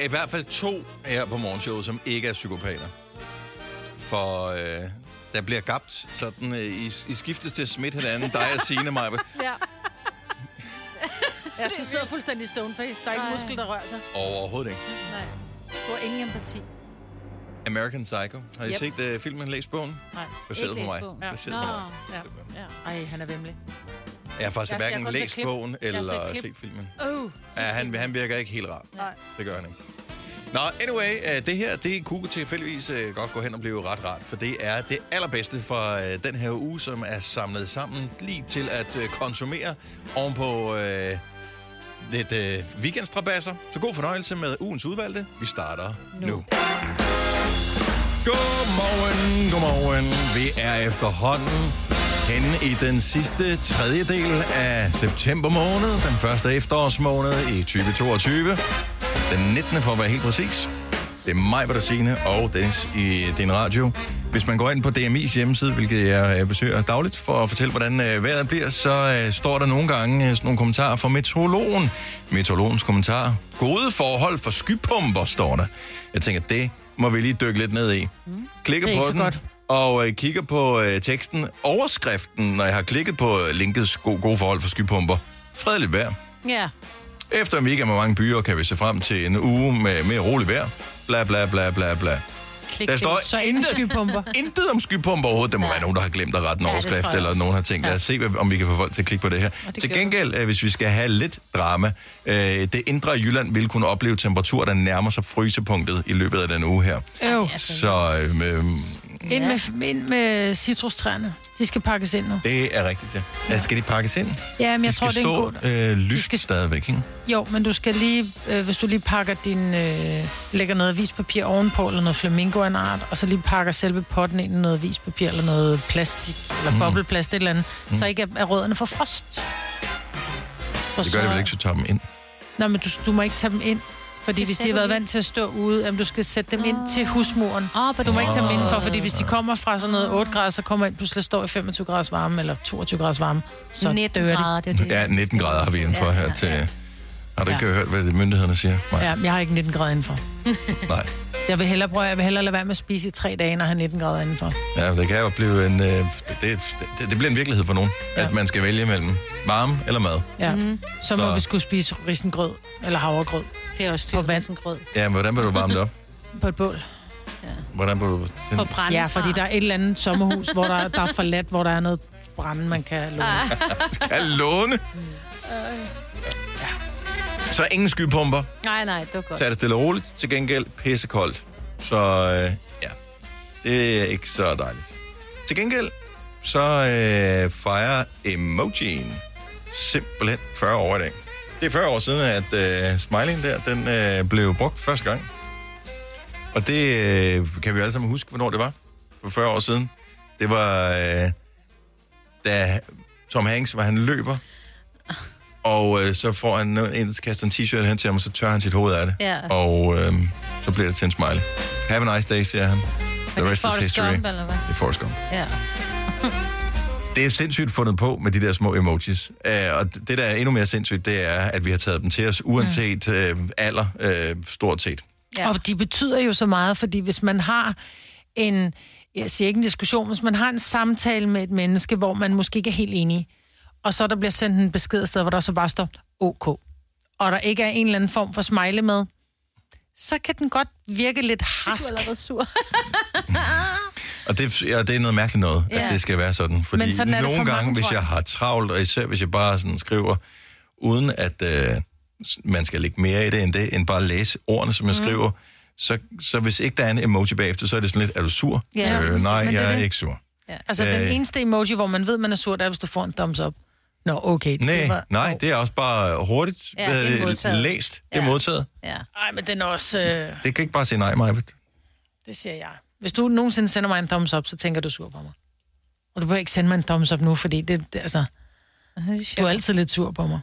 er i hvert fald to her på morgenshowet, som ikke er psykopater. For øh, der bliver gabt sådan, øh, I, I skiftes til at smitte hinanden, dig og Signe, mig. Ja. ja, du sidder fuldstændig stoneface. Der er ikke muskel, der rører sig. Overhovedet ikke. Nej. Du har ingen empati. American Psycho. Har I Yep. set uh, filmen, læst bogen? Nej. Baseret Ikke læst bogen. Ja. Baseret Nå. på mig. Ja. ja. Ej, han er vemmelig. Jeg har faktisk Jeg hverken læst klip. bogen eller set filmen. Oh. Ja, han, han virker ikke helt rar. Nej. Det gør han ikke. Nå, anyway, uh, det her, det kunne tilfældigvis uh, godt gå hen og blive ret rart, for det er det allerbedste fra uh, den her uge, som er samlet sammen lige til at konsumere ovenpå uh, lidt uh, weekendstrabasser. Så god fornøjelse med ugens udvalgte. Vi starter nu. nu. Godmorgen, godmorgen. Vi er efterhånden henne i den sidste tredjedel af september måned, den første efterårsmåned i 2022. Den 19. for at være helt præcis. Det er mig, Bertine og Dennis i din radio. Hvis man går ind på DMI's hjemmeside, hvilket jeg øh, besøger dagligt for at fortælle, hvordan øh, vejret bliver, så øh, står der nogle gange sådan nogle kommentarer fra meteorologen. Meteorologens kommentar. Gode forhold for skypumper, står der. Jeg tænker, det må vi lige dykke lidt ned i. Klikker Det er på den, godt. Og øh, kigger på øh, teksten. Overskriften, når jeg har klikket på øh, linkets go- gode forhold for skypumper. Fredeligt vejr. Ja. Efter en weekend med mange byer, kan vi se frem til en uge med mere roligt vejr. Bla, bla, bla, bla, bla. Klik Der står Så intet, skypumper. intet om skypumper overhovedet. Der må Nej. være nogen, der har glemt at rette en Ja, det overskrift, eller nogen har tænkt, lad os se, om vi kan få folk til at klikke på det her. det Til gengæld, øh, hvis vi skal have lidt drama, øh, det indre Jylland vil kunne opleve temperaturer, der nærmer sig frysepunktet i løbet af den uge her. Øv. Så øh, øh, Ind med, ind med citrustræerne. De skal pakkes ind nu. det er rigtigt, ja. ja. Skal de pakkes ind? Ja, men jeg de tror, det er en god... øh, lyst skal- stadigvæk, ikke? Jo, men du skal lige, øh, hvis du lige pakker din, øh, lægger noget avispapir ovenpå, eller noget flamingo af en art, og så lige pakker selve potten ind i noget avispapir, eller noget plastik, eller Mm. bobleplast, et eller andet, så ikke er, er rødderne for frost. For Det gør det vel ikke, så tager dem ind. Nej, men du, du må ikke tage dem ind. Fordi hvis de har været vant til at stå ude, jamen, du skal sætte dem ind til husmuren. Åh, på Du må ikke tage dem Ah. indenfor, fordi hvis de kommer fra sådan noget 8 grader, så kommer ind pludselig står i 25 graders varme, eller 22 graders varme, så 19 dør de. grader, det er det. Ja, 19 grader har vi indenfor Ja, her til... ja. Har du ikke Ja. hørt, hvad myndighederne siger? Nej. Ja, jeg har ikke 19 grader indenfor. Nej. Jeg vil hellere prøve, jeg vil hellere lade være med at spise i tre dage, at have 19 grader indenfor. Ja, det kan jo blive en... Øh, det, det, det, bliver en virkelighed for nogen, ja. Ja. at man skal vælge mellem varme eller mad. Ja. Mm. Så må Så- vi skulle spise risengrød, eller havregrød, Det er også På dyrt vand. som grød. Ja, men hvordan vil du varme det op? på et bål. Hvordan vil du... På brænde. Ja, fordi der er et eller andet sommerhus, hvor der, der er forladt, hvor der er noget brænde, man kan låne. Skal låne? Så ingen skypumper. Nej, nej, det var godt. Så er det stille og roligt. Til gengæld pissekoldt. Så øh, ja, det er ikke så dejligt. Til gengæld, så øh, fejrer emojien simpelthen 40 år i dag. Det er 40 år siden, at øh, smileyen der, den øh, blev brugt første gang. Og det øh, kan vi alle sammen huske, hvornår det var. For 40 år siden. Det var, øh, da Tom Hanks, var han løber, og øh, så får han en, kaster en t-shirt hen til ham, og så tør han sit hoved af det. Ja. Og øh, så bliver det til en smiley. Have a nice day, siger han. The det rest is Forrest history. Gump, eller hvad? Det er Forrest Gump. Ja. Det er sindssygt fundet på med de der små emojis. Uh, og det, der er endnu mere sindssygt, det er, at vi har taget dem til os, uanset uh, alder, uh, stort set. Ja. Ja. Og de betyder jo så meget, fordi hvis man har en, jeg siger ikke en diskussion, hvis man har en samtale med et menneske, hvor man måske ikke er helt enig, og så der bliver sendt en besked et sted, hvor der så bare står OK, og der ikke er en eller anden form for smiley med, så kan den godt virke lidt harsk. Du er sur. Og det, ja, det er noget mærkeligt noget, ja. Ja. at det skal være sådan. Fordi Men sådan er det nogle for mange, gange, hvis tror jeg har travlt, og især hvis jeg bare sådan skriver, uden at øh, man skal lægge mere i det end det, end bare læse ordene, som jeg Mm. skriver, så, så hvis ikke der er en emoji bagefter, så er det sådan lidt, er du sur? Ja, øh, nej, det er jeg er det. ikke sur. Altså Øh. den eneste emoji, hvor man ved, man er sur, det er, hvis du får en thumbs up. Nå, okay. Nej, det var, nej, det er også bare hurtigt Ja, det er læst. Det er Ja. modtaget. Ja. Ej, men den er også... Øh, Det kan ikke bare sige nej, Majbet. det siger jeg. Hvis du nogensinde sender mig en thumbs up, så tænker du er sur på mig. Og du behøver ikke sende mig en thumbs up nu, fordi det, det altså, du er altid lidt sur på mig.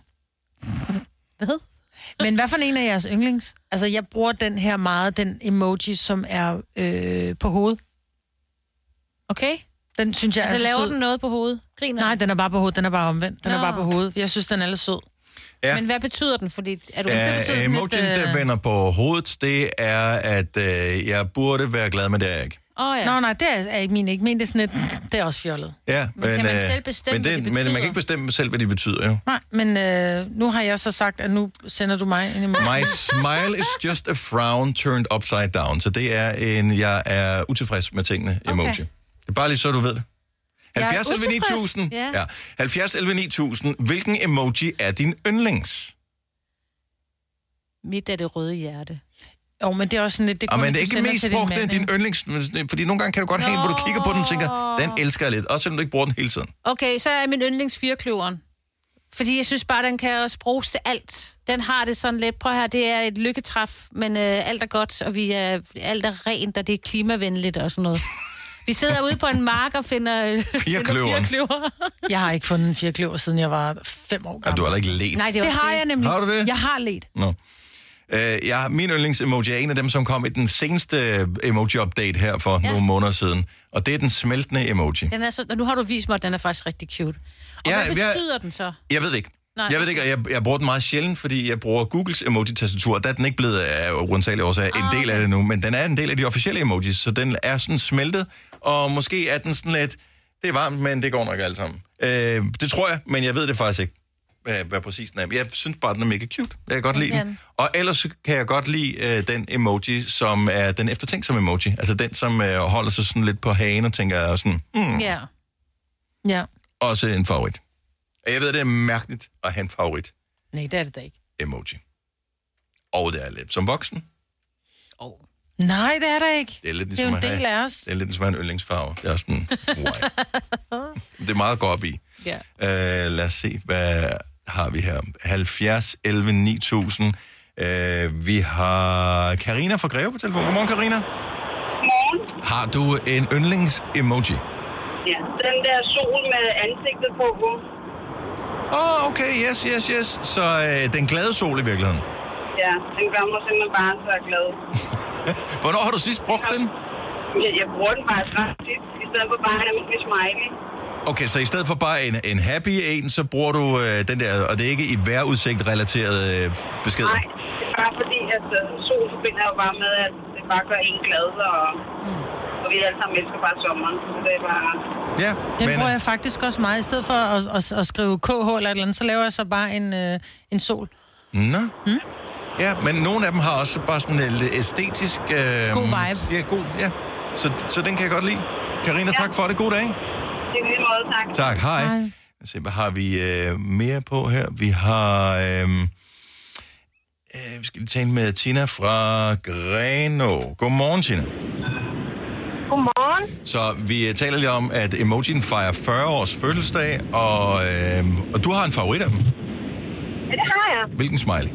Hvad? Men hvad for en af jeres yndlings? Altså, jeg bruger den her meget, den emoji, som er øh, på hovedet. Okay. Den synes jeg Altså, er så laver sød. den noget på hovedet? Griner Nej, den? er bare på hovedet. Den er bare omvendt. Den er Nå. bare på hovedet. Jeg synes, den er lidt sød. Ja. Men hvad betyder den? Fordi er du... det Uh, betyder emojien, lidt, øh, der vender på hovedet, det er, at uh, jeg burde være glad, men det er jeg ikke. Åh oh, ja. Nå, nej, det er, er ikke min ikke. Min det er sådan lidt, det er også fjollet. Ja, Men kan man øh, selv bestemme, men hvad det Men man kan ikke bestemme selv, hvad de betyder, jo. Nej, men øh, nu har jeg så sagt, at nu sender du mig en emoji. My smile is just a frown turned upside down. Så det er en, jeg er utilfreds med tingene emoji. Det er bare lige så, du ved det. Jeg er 70 11 utilfreds. 9000. Ja. Ja. 70 11 9000. Hvilken emoji er din yndlings? Mit er det røde hjerte. Jo, men det er også sådan lidt... Det Og men det er ikke mest til din din yndlings. Fordi nogle gange kan du godt have en, hvor du kigger på den og tænker, den elsker jeg lidt. Også selvom du ikke bruger den hele tiden. Okay, så er min yndlings firkløveren. Fordi jeg synes bare, den kan også bruges til alt. Den har det sådan lidt, prøv her, det er et lykketræf, men øh, alt er godt, og vi er, alt er rent, og det er klimavenligt og sådan noget. Vi sidder ude på en mark og finder, øh, Firkløveren. firkløver. Jeg har ikke fundet en firkløver, siden jeg var fem år Ja, gammel. du har heller ikke let. Nej, det, det har jeg nemlig. Har du det? Jeg har let. Nå. Uh, jeg, min yndlings-emoji er en af dem, som kom i den seneste emoji-update her for ja. nogle måneder siden. Og det er den smeltende emoji. Den er så, nu har du vist mig, at den er faktisk rigtig cute. Og Ja, ja, hvad jeg- betyder den så? Jeg ved det ikke. Nej. Jeg ved det ikke, og jeg, jeg bruger den meget sjældent, fordi jeg bruger Googles emoji-tastatur. Der er den ikke blevet af uansagelige årsager en Ah, del af det nu, men den er en del af de officielle emojis, så den er sådan smeltet, og måske er den sådan lidt, det er varmt, men det går nok alt sammen. Øh, det tror jeg, men jeg ved det faktisk ikke, hvad, hvad præcis den er. Jeg synes bare, den er mega cute. Jeg kan godt lide den. Og ellers kan jeg godt lide øh, den emoji, som er den eftertænksomme emoji. Altså den, som øh, holder sig sådan lidt på hagen og tænker sådan, hmm, Ja. Ja. også en favorit. Og jeg ved, det er mærkeligt at have en favorit Nej, det er det da ikke. emoji. Og det er lidt som voksen. Oh. Nej, det er der ikke. Det er lidt Det er ligesom jo en del have, af os. det er lidt ligesom en yndlingsfarve. Det er også sådan, why? det er meget godt op i. Ja. Uh, lad os se, hvad har vi her? 70, 11, 9000. Uh, vi har Karina fra Greve på telefon. Godmorgen, Karina. Godmorgen. Har du en yndlings-emoji? Ja, den der sol med ansigtet på. Åh, oh, okay, yes, yes, yes. Så uh, den glade sol i virkeligheden. Ja, den gør mig simpelthen bare så glad. Hvornår har du sidst brugt den? Jeg, jeg bruger den bare ret tit, i stedet for bare en almindelig smiley. Okay, så i stedet for bare en, en happy en, så bruger du øh, den der, og det er ikke i vejrudsigt-relateret øh, beskeder? Nej, det er bare fordi, at uh, sol forbinder jo bare med, at det bare gør en glad, og, mm. og vi alle sammen elsker bare sommeren. Så det er bare... Ja, Den men, bruger jeg faktisk også meget. I stedet for at, at, at skrive KH eller et eller andet, så laver jeg så bare en, øh, en sol. Nå. Mm? Ja, men nogle af dem har også bare sådan en æstetisk... Øh, God vibe. Ja, god, ja. Så, så den kan jeg godt lide. Karina, ja. tak for det. God dag. Det er lige måde, tak. Tak, hej. Hej. Lad os se, hvad har vi øh, mere på her? Vi har... Øh, øh, vi skal lige tale med Tina fra Greno. Godmorgen, Tina. Godmorgen. Så vi øh, taler lige om, at emojien fejrer 40 års fødselsdag, og, øh, og du har en favorit af dem. Ja, det har jeg. Hvilken smiley?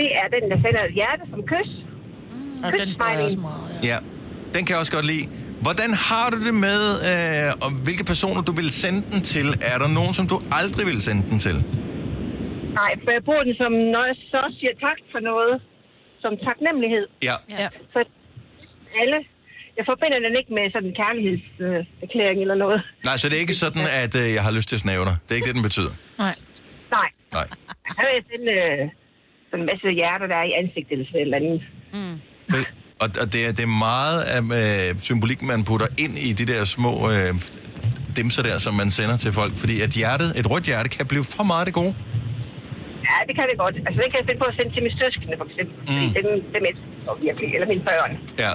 Det er den, der sender et hjerte som kys. Og den bruger jeg også meget. Ja. Ja, den kan jeg også godt lide. Hvordan har du det med, øh, og hvilke personer du vil sende den til? Er der nogen, som du aldrig vil sende den til? Nej, for jeg bruger den som, når jeg så siger tak for noget, som taknemmelighed. Ja. Ja. For alle, jeg forbinder den ikke med sådan en kærlighedserklæring eller noget. Nej, så det er ikke sådan, at øh, jeg har lyst til at snæve dig. Det er ikke det, den betyder. Nej. Nej. Nej. Jeg har sådan, øh, sådan en masse hjerter, der er i ansigtet eller sådan et eller andet. Fedt. Og, og det, er, det er meget af øh, symbolikken, man putter ind i de der små øh, dimser der, som man sender til folk. Fordi at hjertet, et rødt hjerte kan blive for meget det gode. Ja, det kan det godt. Altså, det kan jeg finde på at sende til mine søskende, for eksempel. Mm. Fordi dem, dem elsker virkelig. Eller mine børn. Ja.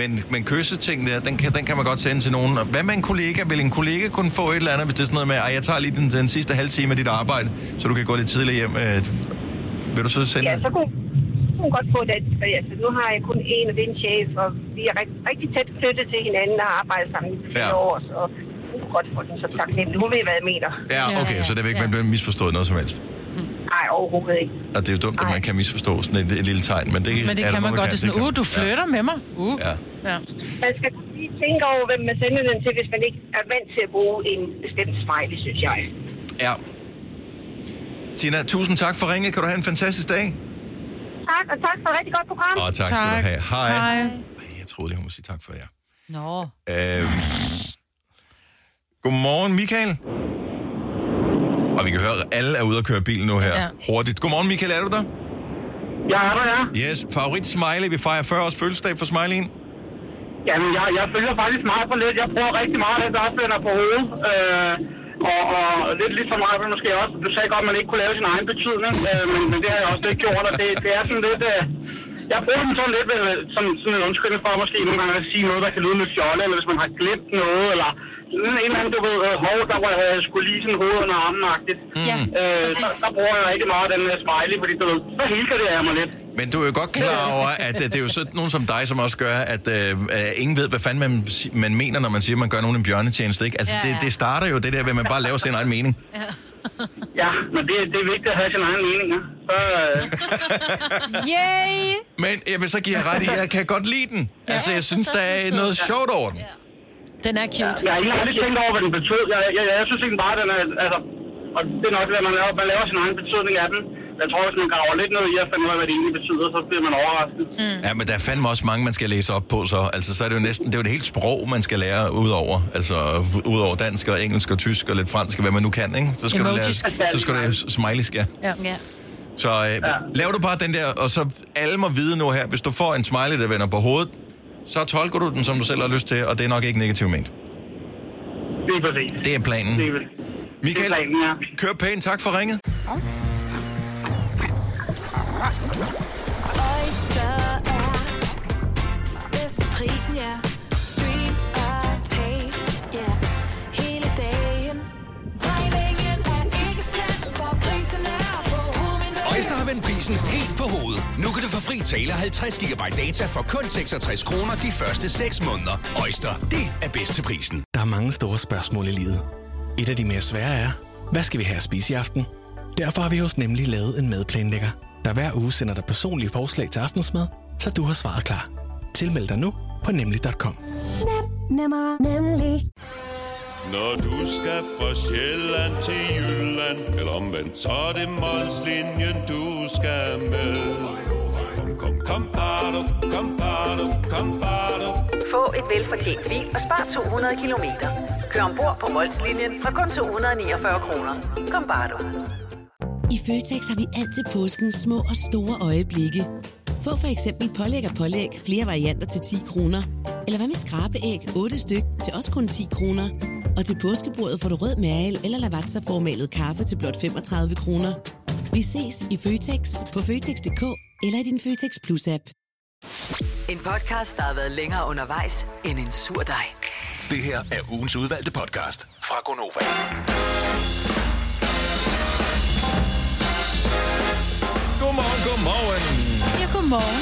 Men, men kysseting der, den kan, den kan man godt sende til nogen. Hvad med en kollega? Vil en kollega kunne få et eller andet, hvis det er sådan noget med, at jeg tager lige den, den sidste halve time af dit arbejde, så du kan gå lidt tidligere hjem. Øh, vil du så sende Ja, så kunne kunne hun godt få det. For altså, nu har jeg kun en, og det er en chef, og vi er rigtig, rigtig tæt knyttet til hinanden og har arbejdet sammen i flere Ja. år, så hun kunne godt få den så taknemmelig. Hun ved, hvad jeg mener. Ja, Ja, okay, ja, så det vil ikke, ja. man bliver misforstået noget som helst. Nej, overhovedet ikke. Og det er jo dumt, at Nej. man kan misforstå sådan et, et lille tegn, men det, Men det er kan man der godt. Det er sådan, kan uh, du man. flytter med mig. Uh. Ja. ja. Man skal lige tænke over, hvem man sender den til, hvis man ikke er vant til at bruge en bestemt smiley, synes jeg. ja. Tina, tusind tak for ringet. Kan du have en fantastisk dag? Tak, og tak for et rigtig godt program. Og tak, tak. skal du have. Hej. Hej. Ej, jeg troede lige, hun ville sige tak for jer. Nå. Øhm. Godmorgen, Michael. Og vi kan høre, at alle er ude at køre bil nu her. Ja. Hurtigt. Godmorgen, Michael, er du der? Jeg er der, ja. Yes. Favorit Smiley. Vi fejrer 40 års fødselsdag for Smiley'en. Jamen, jeg, jeg følger faktisk meget for lidt. Jeg bruger rigtig meget af det, der vender på hovedet. Øh, og, og lidt ligesom mig, måske også. Du sagde godt, at man ikke kunne lave sin egen betydning, øh, men, men det har jeg også lidt gjort, og det, det er sådan lidt... Øh, jeg bruger den sådan lidt øh, som sådan en undskyldning for måske nogle gange at sige noget, der kan lyde lidt fjolle, eller hvis man har glemt noget, eller sådan en eller anden, du ved, øh, hov, der var jeg skulle lige sådan hovedet under armen-agtigt. Ja, Øh, der, der bruger jeg rigtig meget den der smiley, fordi du ved, så hilker det af mig lidt. Men du er jo godt klar over, at øh, det er jo sådan nogen som dig, som også gør, at øh, øh, ingen ved, hvad fanden man, man mener, når man siger, at man gør nogen en bjørnetjeneste. Ikke? Altså, ja. ja. Det, det starter jo det der ved, at man bare laver sin egen mening. Ja, men det, det er vigtigt at have sin egen mening, ja. Så, øh, Yay! Men jeg vil så give jer ret i, at jeg kan godt lide den. Altså, jeg synes, der er noget sjovt over den. Den er cute. Jeg har ikke aldrig tænkt over, hvad den betød. Jeg, jeg, jeg, jeg synes egentlig bare, at den er... Altså, og det er nok det, at man laver, man laver sin egen betydning af den. Jeg tror, hvis man graver lidt ned i at finde ud af, hvad det egentlig betyder, så bliver man overrasket. Mm. Ja, men der er fandme også mange, man skal læse op på, så. Altså, så er det jo næsten, det er jo et helt sprog, man skal lære udover. Altså, udover dansk og engelsk og tysk og lidt fransk, og hvad man nu kan, ikke? Så skal Emojis. du lære, så skal du lære smileysk, ja. Ja. Ja. Så øh, ja. lav du bare den der, og så alle må vide nu her, hvis du får en smiley, der vender på hovedet, så tolker du den, som du selv har lyst til, og det er nok ikke negativt ment. Det er præcis. Det er planen. Det er, Michael, det er planen, ja. kør pænt. Tak for ringet. Oyster er bedst til prisen, ja. Stream og tag, ja. Hele dagen. Regningen er ikke slem, for prisen er på hovedet. Øjster har vendt prisen helt på hovedet. Nu kan du få fri tale 50 GB data for kun 66 kroner de første 6 måneder. Øjster, det er bedst til prisen. Der er mange store spørgsmål i livet. Et af de mere svære er, hvad skal vi have at spise i aften? Derfor har vi hos Nemlig lavet en madplanlægger, der hver uge sender dig personlige forslag til aftensmad, så du har svaret klar. Tilmeld dig nu på nemlig.com. Nem, nemmer, nemlig. Når du skal fra Sjælland til Jylland Eller omvendt, så er det Molslinjen, du skal med Kom, kom, kom, bado, kom, bado, kom, bado. Få et velfortjent bil og spar 200 kilometer. Kør ombord på Molslinjen fra kun 249 kroner. Kom bare du. I Føtex har vi altid påskens små og store øjeblikke. Få for eksempel pålæg og pålæg flere varianter til 10 kroner. Eller hvad med skrabeæg 8 styk til også kun 10 kroner. Og til påskebordet får du rød mal eller lavatserformalet kaffe til blot 35 kroner. Vi ses i Føtex på Føtex.dk eller i din Føtex Plus-app. En podcast, der har været længere undervejs end en sur dej. Det her er ugens udvalgte podcast fra Gonova. Godmorgen. Ja, godmorgen.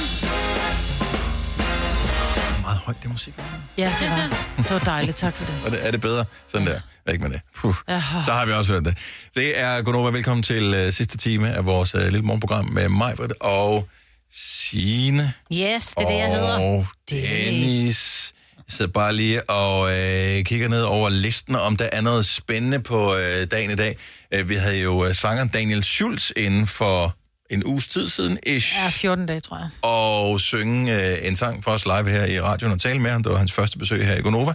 Meget højt, det musik. Ja, det var, det var dejligt. Tak for det. Og det, er det bedre? Sådan der. Væk med det. Puh. Ja. Så har vi også hørt det. Det er Gunova. Velkommen til uh, sidste time af vores uh, lille morgenprogram med Majbert og Signe Yes, det er det, jeg hedder. og Dennis. Jeg sidder bare lige og øh, kigger ned over listen, om der er noget spændende på øh, dagen i dag. Øh, vi havde jo øh, sangeren Daniel Schulz inden for en uges tid siden, ish, Ja, 14 dage, tror jeg. og synge øh, en sang for os live her i radioen og tale med ham. Det var hans første besøg her i Gonova.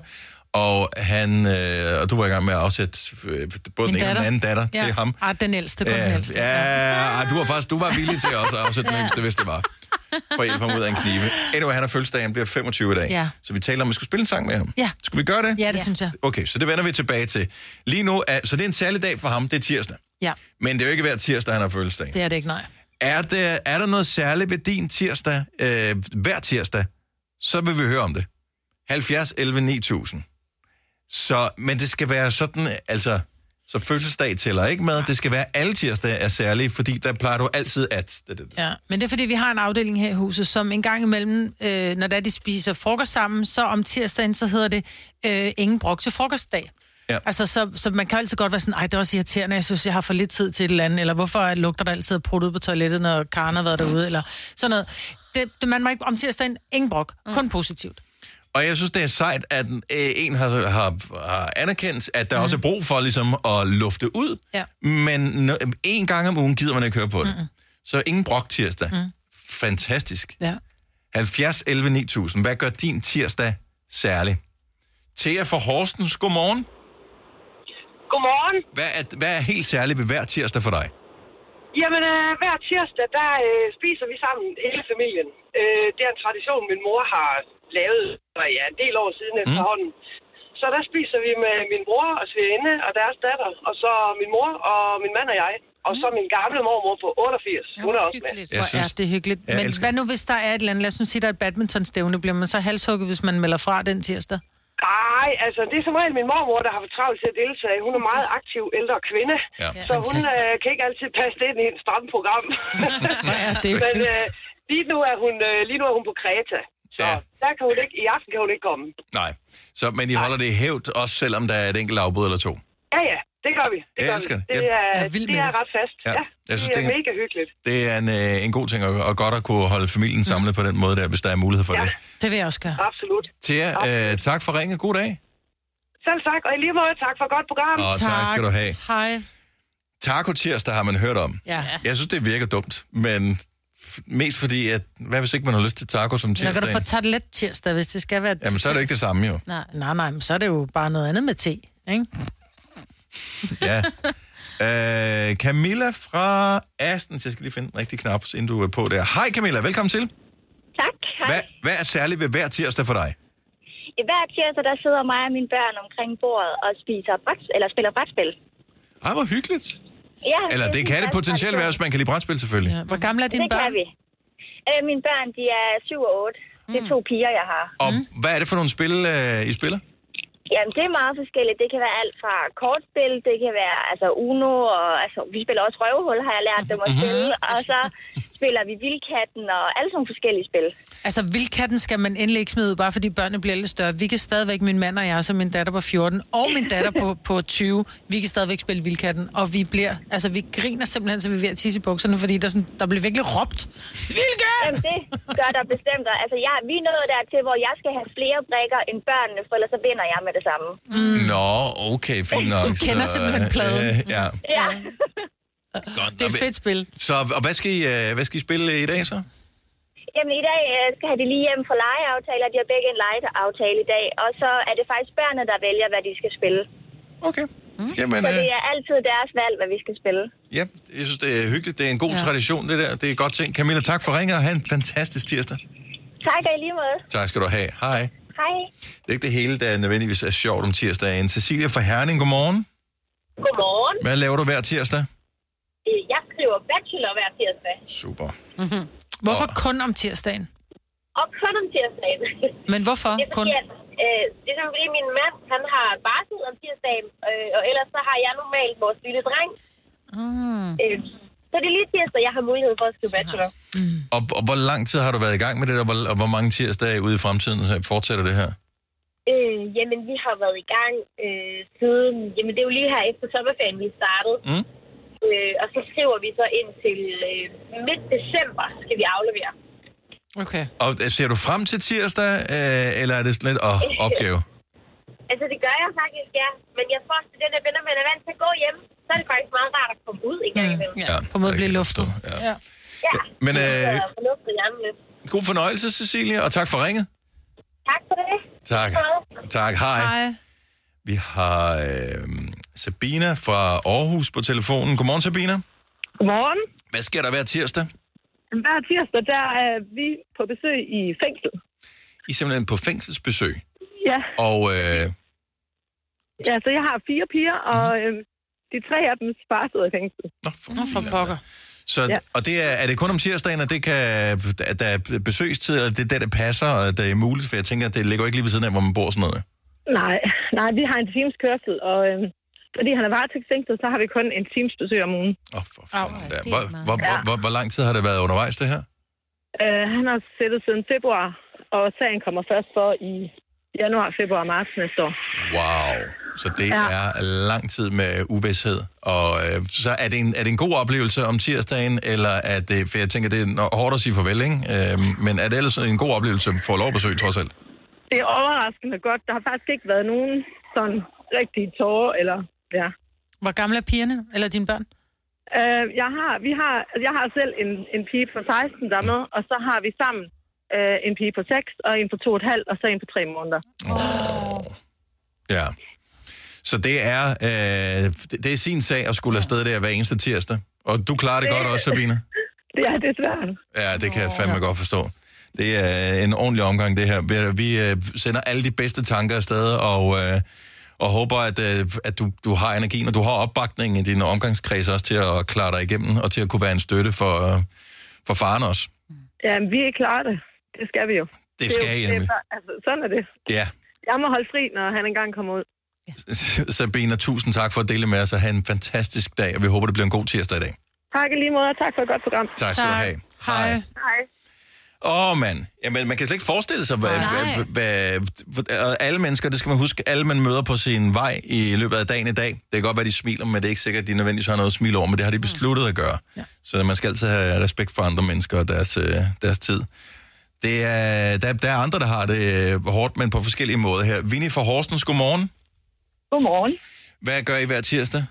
Og han, øh, og du var i gang med at afsætte øh, både Min den ene og den datter. anden datter Ja. til ham. Ah, den ældste, kun den Ja, ældste. ja, ja, du var faktisk du var villig til også at afsætte den yngste, hvis det var. For at hjælpe ham ud af en knive. Anyway, han har fødselsdag, han bliver 25 i dag. Ja. Så vi taler om, at vi skulle spille en sang med ham. Ja. Skulle vi gøre det? Ja, det synes jeg. Okay, så det vender vi tilbage til. Lige nu, er, så det er en særlig dag for ham, det er tirsdag. Ja, Men det er jo ikke hver tirsdag, han har fødselsdag. det er det ikke, nej. Er, der, er der noget særligt ved din tirsdag, øh, hver tirsdag, så vil vi høre om det. 70 11 9000. Så, men det skal være sådan, altså, så fødselsdag tæller ikke med. Det skal være alle tirsdage er særlige, fordi der plejer du altid at... Det, det, det. Ja, men det er fordi, vi har en afdeling her i huset, som en gang imellem, øh, når der de spiser frokost sammen, så om tirsdagen, så hedder det øh, ingen brok til frokostdag. Ja. Altså, så, så man kan altid godt være sådan, ej, det er også irriterende, jeg synes, jeg har for lidt tid til et eller andet, eller hvorfor lugter der altid af prut ud på toilettet, når Karen har været derude, eller sådan noget. Det, det, man må ikke, om tirsdagen, ingen brok, mm. kun positivt. Og jeg synes, det er sejt, at øh, en har, har, har anerkendt, at der mm. også er brug for ligesom at lufte ud. Ja. Men en gang om ugen gider man ikke høre på det. Mm. Så ingen brok tirsdag. Mm. Fantastisk. Ja. 70 11 9000. Hvad gør din tirsdag særlig? Thea fra Horsens, godmorgen. Godmorgen. Hvad er, hvad er helt særligt ved hver tirsdag for dig? Jamen, øh, hver tirsdag, der øh, spiser vi sammen hele familien. Øh, det er en tradition, min mor har lavet for ja, en del år siden mm. efterhånden. Så der spiser vi med min bror og svigerinde og deres datter, og så min mor og min mand og jeg. Og så min gamle mormor på 88. Hun er også med. Hvor er det hyggeligt. Jeg Men elsker hvad nu, hvis der er et eller andet, lad os nu sige, der er et badmintonstævne, bliver man så halshugget, hvis man melder fra den tirsdag? Nej, altså det er som regel min mormor, der har for travlt til at deltage. Hun er meget aktiv ældre kvinde, Ja. så hun øh, kan ikke altid passe det ind i et stramt program. Er det Men fedt. øh, lige, nu er hun, øh, lige nu er hun på Kreta, så Ja. der kan hun ikke, i aften kan hun ikke komme. Nej. Så, men I holder det i hævd, også selvom der er et enkelt afbud eller to? Ja, ja, det gør vi. Det, Jeg gør elsker vi. det. det er, Jeg er vild det er ret fast. Ja. Ja, Jeg synes, det er det er- mega hyggeligt. Det er en, øh, en god ting, og, og godt at kunne holde familien samlet på den måde der, hvis der er mulighed for Ja. det. Det vil jeg også gøre. Absolut. Thea, øh, tak for ringet. God dag. Selv tak, og i lige måde tak for et godt program. Og tak skal du have. Hej. Taco tirsdag har man hørt om. Ja. Jeg synes, det virker dumt, men mest fordi, at hvad hvis ikke man har lyst til taco som Så kan tirsdag? du få tartelet tirsdag, hvis det skal være... Jamen, så er det ikke det samme jo. Nej, nej, nej, men så er det jo bare noget andet med te, ikke? Ja. Øh, Camilla fra Astens, jeg skal lige finde den rigtige knap, inden du er på der. Hej Camilla, velkommen til. Tak. Hej. Hvad, hvad er særligt ved hver tirsdag for dig? I hver tirsdag, der sidder mig og mine børn omkring bordet og spiser bræt, eller spiller brætspil. Ej, hvor hyggeligt. Ja, Eller det kan det potentielt være, hvis man kan lide brætspil selvfølgelig. Ja. Hvor gamle er dine Det kan børn? vi. Øh, mine børn, de er 7 og 8. Det er to piger, jeg har. Og hvad er det for nogle spil, øh, I spiller? Jamen, det er meget forskelligt. Det kan være alt fra kortspil, det kan være altså Uno, og altså, vi spiller også røvehul, har jeg lært dem at spille. Og så spiller vi Vildkatten og alle sådan nogle forskellige spil. Altså, vildkatten skal man endelig ikke smide ud, bare fordi børnene bliver lidt større. Vi kan stadigvæk, min mand og jeg, som min datter på 14, og min datter på, på 20, vi kan stadigvæk spille vildkatten, og vi bliver, altså vi griner simpelthen, så vi er ved at tisse i bukserne, fordi der, er sådan, der bliver virkelig råbt. Vildkat! Jamen, det gør der bestemt. Altså, jeg, vi er nået dertil, hvor jeg skal have flere brikker end børnene, for ellers så vinder jeg med det samme. Mm. Nå, okay, fint nok. Du kender Så, simpelthen pladen. Øh, ja, Ja. godt. Det er et fedt spil. Så, og hvad skal, I, øh, hvad skal I spille i dag så? Jamen, i dag øh, skal have de lige hjem for legeaftaler. De har begge en legeaftale i dag. Og så er det faktisk børnene, der vælger, hvad de skal spille. Okay. Jamen, Så øh, det er altid deres valg, hvad vi skal spille. ja, jeg synes, det er hyggeligt. Det er en god Ja. ja. tradition, det der. Det er godt ting. Camilla, tak for ringet, og have en fantastisk tirsdag. Tak og i lige måde. Tak skal du have. Hej. Hej. Det er ikke det hele, der nødvendigvis er sjovt om tirsdagen. Cecilia fra Herning, godmorgen. Godmorgen. Hvad laver du hver tirsdag? Bachelor hver tirsdag. Super. Mm-hmm. Hvorfor kun om tirsdagen? Og kun om tirsdagen. Men hvorfor Det er kun? at, øh, det er simpelthen fordi, min mand han har barsel om tirsdagen, øh, og ellers så har jeg normalt vores lille dreng. Mm. Øh, så det er lige tirsdag, jeg har mulighed for at skrive bachelor. Og, og hvor lang tid har du været i gang med det, og hvor, og hvor mange tirsdage ude i fremtiden fortsætter det her? Øh, jamen, vi har været i gang øh, siden... Jamen, det er jo lige her efter sommerferien, vi startede. Mm. Øh, og så skriver vi så ind til øh, midt december, skal vi aflevere. Okay. Og øh, ser du frem til tirsdag, øh, eller er det sådan lidt åh, opgave? Altså, det gør jeg faktisk, ja. Men jeg får også den der venner, man er vant til at gå hjem. Så er det faktisk meget rart at komme ud en gang imellem. Ja, på en måde blive luftet. Ja. Ja. Ja, Men øh, god fornøjelse, Cecilia, og tak for ringet. Tak for det. Tak. Tak, hej. Hej. Vi har øh, Sabina fra Aarhus på telefonen. Godmorgen, Sabina. Godmorgen. Hvad sker der hver tirsdag? Hver tirsdag, der er vi på besøg i fængsel. I er simpelthen på fængselsbesøg. Ja, Og øh, ja så jeg har fire piger, og øh, de tre af dem far sidder i fængsel. Nå, for pokker. så, ja. og det er, er det kun om tirsdagen, at, det kan, at der er besøgstid, og det er der, det passer, og det er muligt? For jeg tænker, at det ligger ikke lige ved siden af, hvor man bor sådan noget. Nej, nej, vi har en times kørsel, og øh, fordi han er varetægtsfængslet, så har vi kun en times besøg om ugen. Oh, for fanden, der. Hvor, hvor, hvor, hvor, hvor lang tid har det været undervejs, det her? Øh, han har sættet siden februar, og sagen kommer først for i januar, februar og marts næste år. Wow. Så det Ja. er lang tid med uvidshed. Og øh, så er det, en, er det en god oplevelse om tirsdagen, eller er det, for jeg tænker, det er hårdt at sige farvel, ikke? Øh, men er det ellers en god oplevelse at få lov at besøge, trods alt? Det er overraskende godt. Der har faktisk ikke været nogen sådan rigtige tårer, eller ja. Hvor gamle er pigerne? Eller dine børn? Øh, jeg, har, vi har, jeg har selv en, en pige på 16, der er med, og så har vi sammen øh, en pige på 6, og en på 2,5, og så en på 3 måneder. Ja. Så det er, øh, det, er sin sag at skulle afsted der hver eneste tirsdag. Og du klarer det, Det- godt også, Sabine? Det er det svært. Ja, det kan jeg fandme godt forstå. Det er en ordentlig omgang, det her. Vi- Vi øh, sender alle de bedste tanker afsted, og, øh, og håber, at, øh, at du, du har energien, og du har opbakningen i din omgangskreds også til at klare dig igennem, og til at kunne være en støtte for, øh, for faren også. Jamen, vi klarer det. Det skal vi jo. Det er skal jo, I det er nemlig. bare- altså, sådan er det. Ja. Jeg må holde fri, når han engang kommer ud. Sabina, tusind tak for at dele med os, og have en fantastisk dag, og vi håber, det bliver en god tirsdag i dag. Tak i lige måde, og tak for et godt program. Tak skal du have. Hej. Hej. Åh, oh, mand. Jamen, man kan slet ikke forestille sig, hvad, hvad, hvad, hvad, alle mennesker, det skal man huske, alle man møder på sin vej i løbet af dagen i dag. Det kan godt være, de smiler, men det er ikke sikkert, at de nødvendigvis har noget at smile over, men det har de besluttet at gøre. Ja. Så man skal altid have respekt for andre mennesker og deres, øh, deres tid. Det er, der, der er andre, der har det øh, hårdt, men på forskellige måder her. Vinnie fra Horsens, godmorgen. Godmorgen. Hvad gør I hver tirsdag?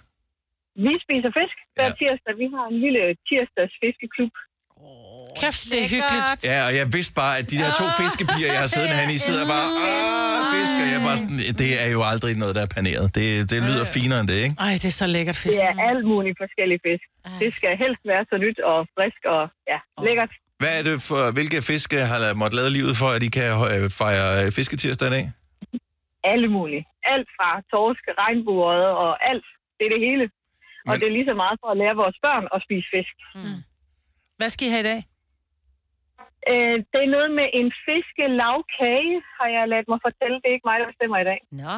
Vi spiser fisk hver tirsdag. Vi har en lille tirsdags fiskeklub. Kæft, det er hyggeligt. Ja, og jeg vidste bare, at de der to fiskepiger, jeg har siddet herinde i, sidder bare, åh, fisk, og jeg er bare sådan, det er jo aldrig noget, der er paneret. Det, det lyder finere end det, ikke? Ej, det er så lækkert fisk. Det er alt muligt forskellige fisk. Det skal helst være så nyt og frisk og ja, lækkert. Hvad er det for, hvilke fiske har måttet lade livet for, at de kan øh, fejre øh, fisketirsdag i dag? Alle mulige. Alt fra torsk, regnbuer og alt. Det er det hele. Og det er lige så meget for at lære vores børn at spise fisk. Mm. Hvad skal I have i dag? Øh, det er noget med en fiskelavkage, har jeg ladt mig fortælle. Det er ikke mig, der bestemmer i dag. Nå.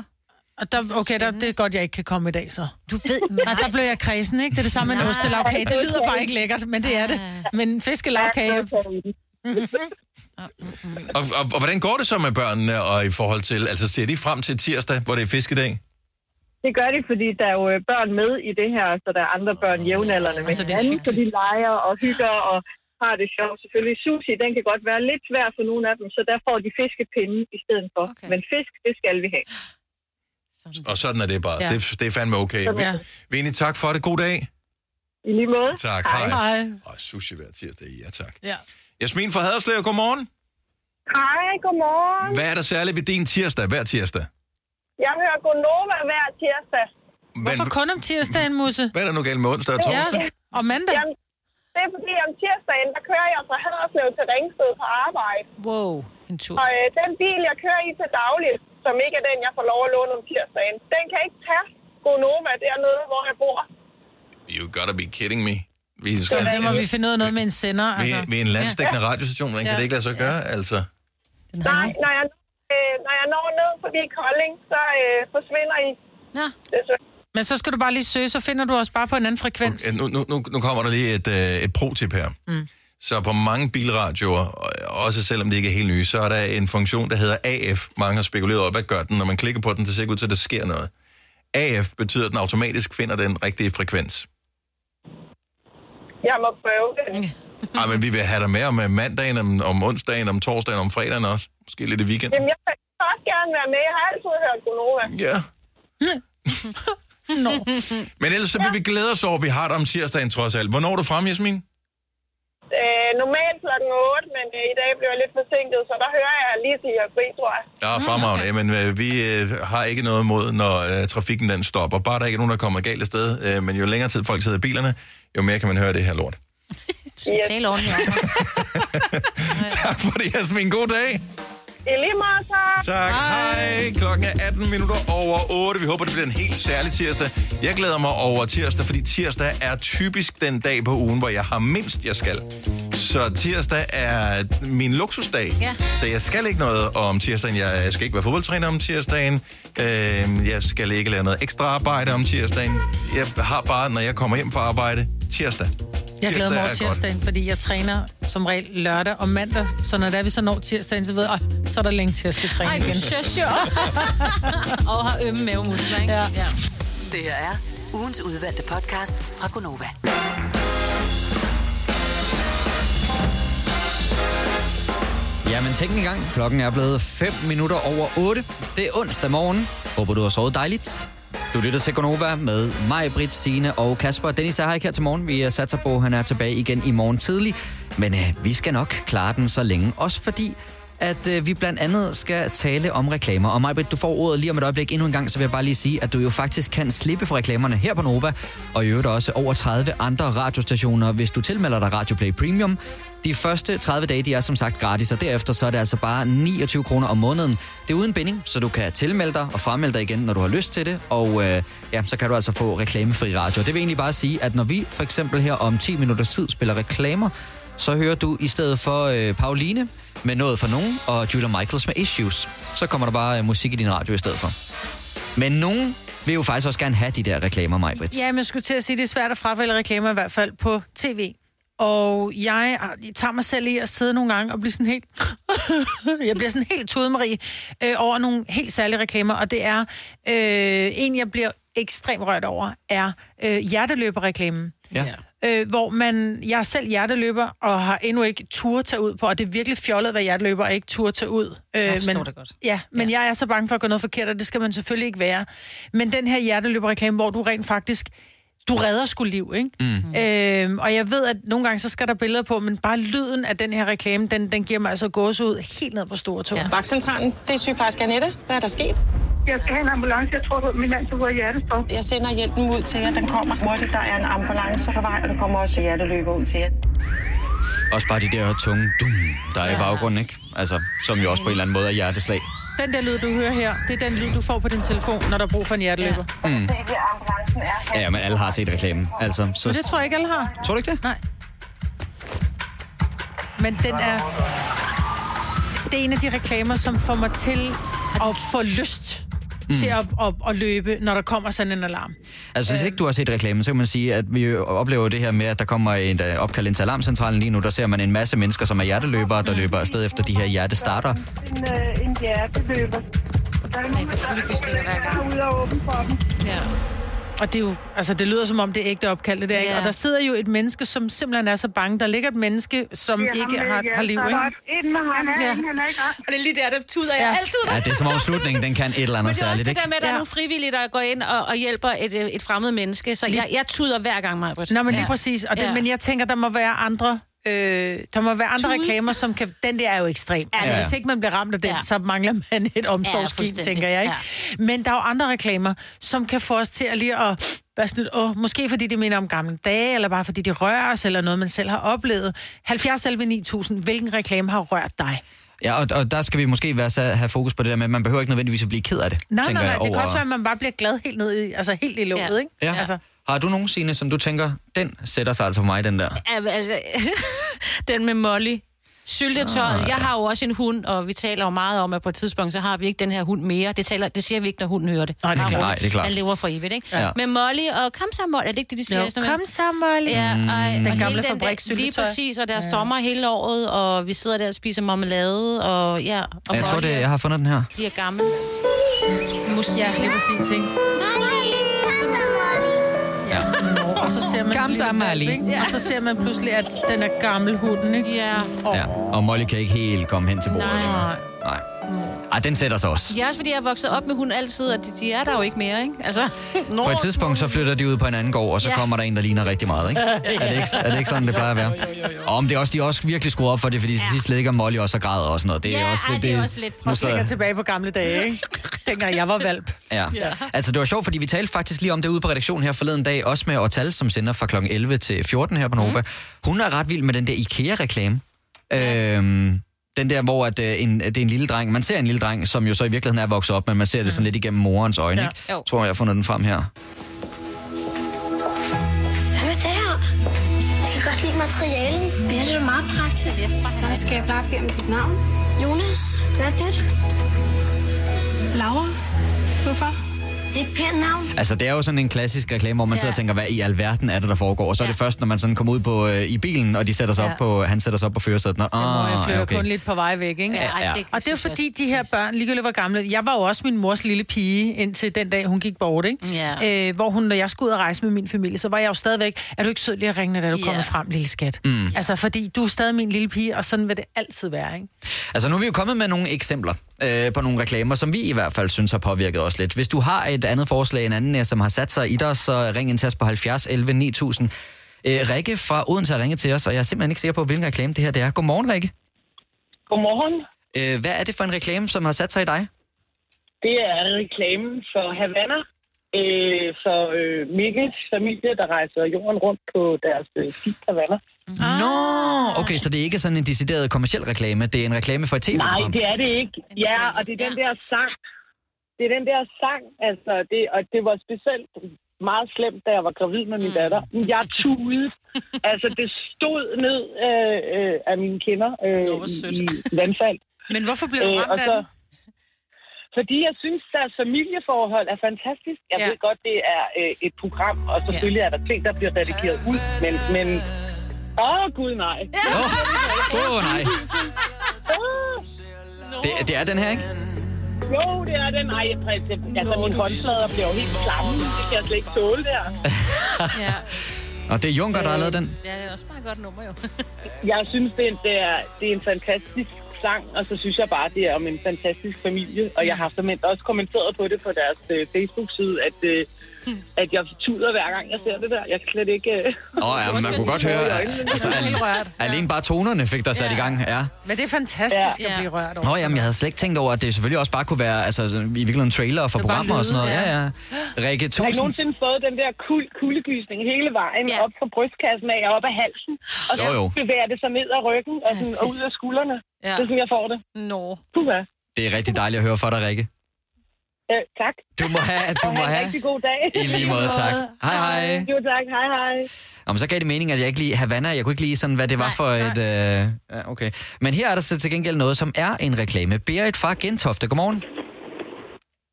Og der, okay, der, det er godt, jeg ikke kan komme i dag, så. Du ved... Nej, der blev jeg kredsen, ikke? Det er det samme med en ostelavkage. Det lyder bare ikke lækkert, men det er det. Men fiskelavkage... Og, og, og hvordan går det så med børnene og i forhold til, altså ser de frem til tirsdag, hvor det er fiskedag? Det gør de, fordi der er jo øh, børn med i det her, så der er andre børn jævnaldrende med Altså, det er hinanden, så de leger og hygger og har det sjovt. Selvfølgelig sushi, den kan godt være lidt svær for nogle af dem, så der får de fiskepinde i stedet for. Okay. Men fisk, det skal vi have. Og sådan er det bare. Ja. Ja. Det, det er fandme okay. Sådan det. Vinnie, tak for det. God dag. I lige måde. Tak, hej. Hej. Og sushi hver tirsdag, ja tak. Ja. Jasmin fra Haderslev, godmorgen. Hej, godmorgen. Hvad er der særligt ved din tirsdag, hver tirsdag? Jeg hører Gonova hver tirsdag. Hvorfor kun om tirsdagen, Musse? Hvad er der nu galt med onsdag og torsdag? Ja, og mandag? Jamen, det er fordi, om tirsdagen, der kører jeg fra Haderslev til Ringsted på arbejde. Wow, en tur. Og øh, den bil, jeg kører i til dagligt, som ikke er den, jeg får lov at låne om tirsdagen, den kan ikke tage Gonova dernede, hvor jeg bor. You gotta be kidding me. Vi, Så skal, der må vi finde ud af noget med en sender. Altså. vi er en landstækkende radiostation, hvordan kan Ja. det ikke lade sig gøre, altså? Nej, når jeg, øh, når jeg når ned forbi Kolding, så øh, forsvinder I. Nå. Men så skal du bare lige søge, så finder du os bare på en anden frekvens. Ja, Nu, nu, nu, nu kommer der lige et, øh, et pro-tip her. Mm. Så på mange bilradioer, og også selvom det ikke er helt nye, så er der en funktion, der hedder AF. Mange har spekuleret over, hvad gør den? Når man klikker på den, det ser ikke ud til, at der sker noget. AF betyder, at den automatisk finder den rigtige frekvens. Jeg må prøve det. Ej, men vi vil have dig med om øh, mandagen, om, om onsdagen, om torsdagen, om fredagen også. Måske lidt i weekenden. Jamen, jeg vil også gerne være med. Jeg har altid hørt Gonova. Ja. Nå. Men ellers så vil vi glæde os over, at vi har dig om tirsdagen trods alt. Hvornår er du frem, Jasmin? Øh, normalt klokken 8, men øh, i dag blev jeg lidt forsinket, så der hører jeg lige til jer fri, tror jeg. Ja, fremragende. Jamen, øh, vi øh, har ikke noget imod, når øh, trafikken den stopper. Bare der ikke er nogen, der kommer galt af sted. Øh, men jo længere tid folk sidder i bilerne, jo mere kan man høre det her lort. Du skal tale ordentligt tak for det, Jasmin. God dag. I lige meget, tak. Tak. Hej. Klokken er 18 minutter over 8. Vi håber, det bliver en helt særlig tirsdag. Jeg glæder mig over tirsdag, fordi tirsdag er typisk den dag på ugen, hvor jeg har mindst, jeg skal. Så tirsdag er min luksusdag. Ja. Så jeg skal ikke noget om tirsdagen. Jeg skal ikke være fodboldtræner om tirsdagen. Øh, jeg skal ikke lave noget ekstra arbejde om tirsdagen. Jeg har bare, når jeg kommer hjem fra arbejde, tirsdag. Jeg glæder mig over Tirsdag er godt. tirsdagen, fordi jeg træner som regel lørdag og mandag. Så når der vi så når tirsdagen, så ved jeg, "Åh, så er der længe til, at jeg skal træne Ej, igen. jo. og har ømme mavemuskler, ikke? Ja. ja. Det her er ugens udvalgte podcast fra Gonova. Jamen, tænk en gang. Klokken er blevet 5 minutter over 8. Det er onsdag morgen. Håber, du har sovet dejligt. Du lytter til Gonova med mig, Britt, Signe og Kasper. Dennis er her ikke her til morgen. Vi er sat på, han er tilbage igen i morgen tidlig. Men øh, vi skal nok klare den så længe. Også fordi, at øh, vi blandt andet skal tale om reklamer. Og Majbrit, du får ordet lige om et øjeblik endnu en gang, så vil jeg bare lige sige, at du jo faktisk kan slippe for reklamerne her på Nova, og i øvrigt også over 30 andre radiostationer, hvis du tilmelder dig Radio Play Premium. De første 30 dage, de er som sagt gratis, og derefter så er det altså bare 29 kroner om måneden. Det er uden binding, så du kan tilmelde dig og fremmelde dig igen, når du har lyst til det. Og øh, ja, så kan du altså få reklamefri radio. Det vil egentlig bare sige, at når vi for eksempel her om 10 minutters tid spiller reklamer, så hører du i stedet for øh, Pauline med noget for nogen, og Julia Michaels med Issues. Så kommer der bare øh, musik i din radio i stedet for. Men nogen vil jo faktisk også gerne have de der reklamer, Majbrit. Ja, men skulle til at sige, det er svært at frafælde reklamer i hvert fald på tv. Og jeg, jeg tager mig selv i at sidde nogle gange og blive sådan helt... jeg bliver sådan helt tudemarie øh, over nogle helt særlige reklamer, og det er øh, en, jeg bliver ekstremt rørt over, er øh, hjerteløberreklamen. Ja. Øh, hvor man, jeg er selv hjerteløber, og har endnu ikke tur tage ud på, og det er virkelig fjollet at være hjerteløber, og ikke tur tage ud. Øh, Jeg men, det godt. Ja, men ja. jeg er så bange for at gå noget forkert, og det skal man selvfølgelig ikke være. Men den her hjerteløberreklame, hvor du rent faktisk, du redder sgu liv, ikke? Mm. Øhm, og jeg ved, at nogle gange så skal der billeder på, men bare lyden af den her reklame, den, den giver mig altså gåsehud helt ned på store tog. Ja. Vagtcentralen, det er sygeplejerske Annette. Hvad er der sket? Jeg skal have en ambulance. Jeg tror, at min mand så har hjertestop. Jeg sender hjælpen ud til jer. Den kommer hurtigt. Der er en ambulance på vej, og der kommer også hjerteløber ud til jer. Også bare de der tunge dum, der er i baggrunden, ikke? Altså, som jo også på en eller anden måde er hjerteslag. Den der lyd, du hører her, det er den lyd, du får på din telefon, når der er brug for en hjerteløber. Ja. Mm. Er Ja, men alle har set reklamen. Altså, så... Men det tror jeg ikke, alle har. Tror du ikke det? Nej. Men den er... Det er en af de reklamer, som får mig til at få lyst mm. til at, at, at løbe, når der kommer sådan en alarm. Altså, hvis ikke du har set reklamen, så kan man sige, at vi oplever det her med, at der kommer et øh, opkald ind til alarmcentralen lige nu. Der ser man en masse mennesker, som er hjerteløbere, der løber afsted efter de her hjertestarter. En, øh, en hjerteløber. Der er nogen, der er ude og åbne for dem. Ja. Og det er jo, altså det lyder som om det er ægte opkald, det der, ikke? Ja. Og der sidder jo et menneske, som simpelthen er så bange. Der ligger et menneske, som Det er ham ikke med har, har liv, ikke? En med ham, ja. han er ikke Og det er lige der, der tuder jeg altid. Ja, det er som om slutningen, den kan et eller Men andet det er også særligt, det ikke? der med, at der er nogle frivillige, der går ind og, og hjælper et, øh, et fremmed menneske. Så jeg, jeg tuder hver gang, mig. Nå, men lige præcis. Og det, Ja. Men jeg tænker, der må være andre... Øh, der må være andre Tude. reklamer, som kan... Den der er jo ekstrem. Altså, Ja. hvis ikke man bliver ramt af den, Ja. så mangler man et omsorgsskilt, fuldstændig. tænker jeg. Ikke? Men der er jo andre reklamer, som kan få os til at lige at... Være sådan, lidt, åh, måske fordi det minder om gamle dage, eller bare fordi de rører os, eller noget, man selv har oplevet. 70 11 9000, hvilken reklame har rørt dig? Ja, og, og der skal vi måske være, så have fokus på det der med, at man behøver ikke nødvendigvis at blive ked af det. Nej, nej, nej, jeg, det kan over- også være, at man bare bliver glad helt ned i, altså helt i låget, Ja. ikke? Ja. Altså, Har du nogen, Signe, som du tænker, den sætter sig altså for mig, den der? Ja, men altså, den med Molly. Syltetøjet. Ah. Jeg har jo også en hund, og vi taler jo meget om, at på et tidspunkt, så har vi ikke den her hund mere. Det, taler, det siger vi ikke, når hunden hører det. Nej, det er klart. Nej, det er klart. Han lever for evigt, ikke? Ja. Med Molly og kom så Molly. Er det ikke det, de siger? Jo, noget kom med- så, Molly. Ja, Mm. ej, Den gamle der- fabrikssyltetøj. Lige præcis, og der er sommer hele året, og vi sidder der og spiser marmelade, og ja, og Jeg tror, Molly det, jeg har fundet den her. bliver gammel. Musik. Ja, lige præcis, ikke? Ja. Og så ser man Molly. valp, ikke? Og så ser man pludselig, at den er gammel hunden, ikke? Ja. ja. Og Molly kan ikke helt komme hen til bordet Nej. længere. Nej. Ej, den sætter sig også. Ja, også fordi jeg er vokset op med hund altid, og de, de er der jo ikke mere, ikke? Altså, På et tidspunkt, så flytter de ud på en anden gård, og så Ja. kommer der en, der ligner rigtig meget, ikke? Er det ikke, er det ikke sådan, det plejer at være? Og om det er også, de er også virkelig skruet op for det, fordi til sidst ligger Molly også og græder og sådan noget. Det er Ja, også, ej, det er også lidt- nu så- tænker tilbage på gamle dage, ikke? Dengang jeg var valp. Ja. Altså, det var sjovt, fordi vi talte faktisk lige om det ude på redaktionen her forleden dag, også med Ortal, som sender fra kl. 11 til 14 her på Nova. Mm. Hun er ret vild med den der IKEA-reklame. Ja. Øhm, den der, hvor at, øh, en, det er en lille dreng. Man ser en lille dreng, som jo så i virkeligheden er vokset op, men man ser det sådan lidt igennem morens øjne, Ja. ikke? Jo. Jeg tror, jeg har fundet den frem her. Hvad med det her? Jeg kan godt lide materialen. Det er da meget praktisk. Så skal jeg bare bede om dit navn. Jonas, hvad er det? Laura. Hvorfor? Det er et pænt navn. Altså, det er jo sådan en klassisk reklame, hvor man Ja. sidder og tænker, hvad i alverden er det, der foregår? Og så er det først, når man sådan kommer ud på, øh, i bilen, og de sætter sig Ja. op på, han sætter sig op på førersædet. Nå, Så må jeg ah, flytter ja, okay. kun lidt på vej væk, ikke? Ja, Ja. det- Og det er fordi, de her børn, ligegyldigt hvor gamle... Jeg var jo også min mors lille pige, indtil den dag, hun gik bort, ikke? Ja. Øh, hvor hun, når jeg skulle ud og rejse med min familie, så var jeg jo stadigvæk... Er du ikke sød lige at ringe, da du Ja. kommer frem, lille skat? Mm. Altså, fordi du er stadig min lille pige, og sådan vil det altid være, ikke? Altså nu er vi jo kommet med nogle eksempler øh, på nogle reklamer, som vi i hvert fald synes har påvirket os lidt. Hvis du har et andet forslag, en anden, øh, som har sat sig i dig, så ring ind til os på 70 11 9000. Øh, Rikke fra Odense har ringet til os, og jeg er simpelthen ikke sikker på, hvilken reklame det her det er. Godmorgen, Rikke. Godmorgen. Øh, hvad er det for en reklame, som har sat sig i dig? Det er reklamen for Havana, øh, for øh, Mikkels familie, der rejser jorden rundt på deres øh, skib Havana. Nå, okay, så det er ikke sådan en decideret kommersiel reklame, det er en reklame for et Nej, tv-program. det er det ikke. Ja, og det er den der sang. Det er den der sang, altså, det, og det var specielt meget slemt, da jeg var gravid med min datter. Jeg tudede. altså, det stod ned øh, øh, af mine kinder øh, i, i vandfald. Men hvorfor blev du Øh, ramt og af så- den? Fordi jeg synes, deres familieforhold er fantastisk. Jeg ja. ved godt, det er øh, et program, og selvfølgelig ja. er der ting, der bliver redigeret ud, men... men Åh, oh, gud nej. Åh, oh, nej. Det, det er den her, ikke? Jo, det er den. Ej. Altså, mine håndflader bliver jo helt klamme. Det kan jeg slet ikke tåle der. ja. Og det er Junker, der har lavet den. ja, det er også bare et godt nummer, jo. Jeg synes, det er, det, er, det er en fantastisk sang, og så synes jeg bare, det er om en fantastisk familie. Og jeg har simpelthen også kommenteret på det på deres øh, Facebook-side, at, øh, at jeg tuder hver gang, jeg ser det der. Jeg kan slet ikke... Øh... Åh, oh, ja, men man kunne godt høre, at, altså, Helt rørt. al, alene bare tonerne fik dig sat i gang. Ja. Men det er fantastisk ja. at blive rørt over. Nå, jamen, jeg havde slet ikke tænkt over, at det selvfølgelig også bare kunne være altså, i virkeligheden trailer for er programmer og sådan noget. Ja, ja. ja. Rikke, Jeg har ikke tusind... nogensinde fået den der kul, kuldegysning hele vejen ja. op fra brystkassen af og op ad halsen. Og så Jo, jo. bevæger det sig ned ad ryggen og, sådan, og ud af skuldrene. Ja. Det er sådan, jeg får det. Nå. Puha. Det er rigtig dejligt at høre for dig, Rikke. Øh, tak. Du må have, du må have en rigtig god dag. I lige måde, tak. Hej, hej. Jo, tak. Hej, hej. Om så gav det mening, at jeg ikke lige Havana, jeg kunne ikke lige sådan, hvad det var for et... Øh... Ja, okay. Men her er der så til gengæld noget, som er en reklame. Berit fra Gentofte, godmorgen.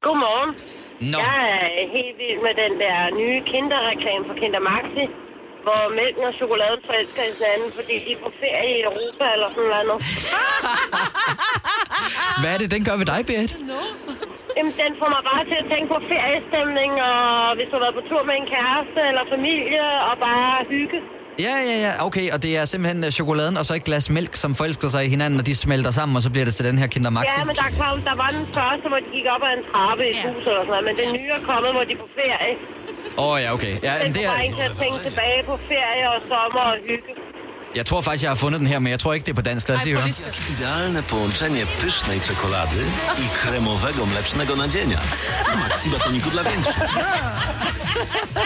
Godmorgen. Nå. Jeg er helt vild med den der nye kinderreklame for Kinder Maxi, hvor mælken og chokoladen forelsker i hinanden, fordi de er på ferie i Europa eller sådan noget. Hvad er det, den gør ved dig, Berit? Jamen, den får mig bare til at tænke på feriestemning, og hvis du har været på tur med en kæreste eller familie, og bare hygge. Ja, ja, ja, okay, og det er simpelthen øh, chokoladen og så et glas mælk, som forelsker sig i hinanden, og de smelter sammen, og så bliver det til den her Kinder Maxi. Ja, men der, kom, der var den første, hvor de gik op ad en trappe i et hus eller sådan noget, men den nye er kommet, hvor de er på ferie. Åh, oh, ja, okay. Ja, men det er, en til at tænke tilbage på ferie og sommer og hygge. jeg tror faktisk, jeg har fundet den her, men jeg tror ikke, det er på dansk. Lad os lige høre. Idealne połączenie pysznej czekolady i kremowego mlecznego nadzienia. Maxi batoniku dla większych.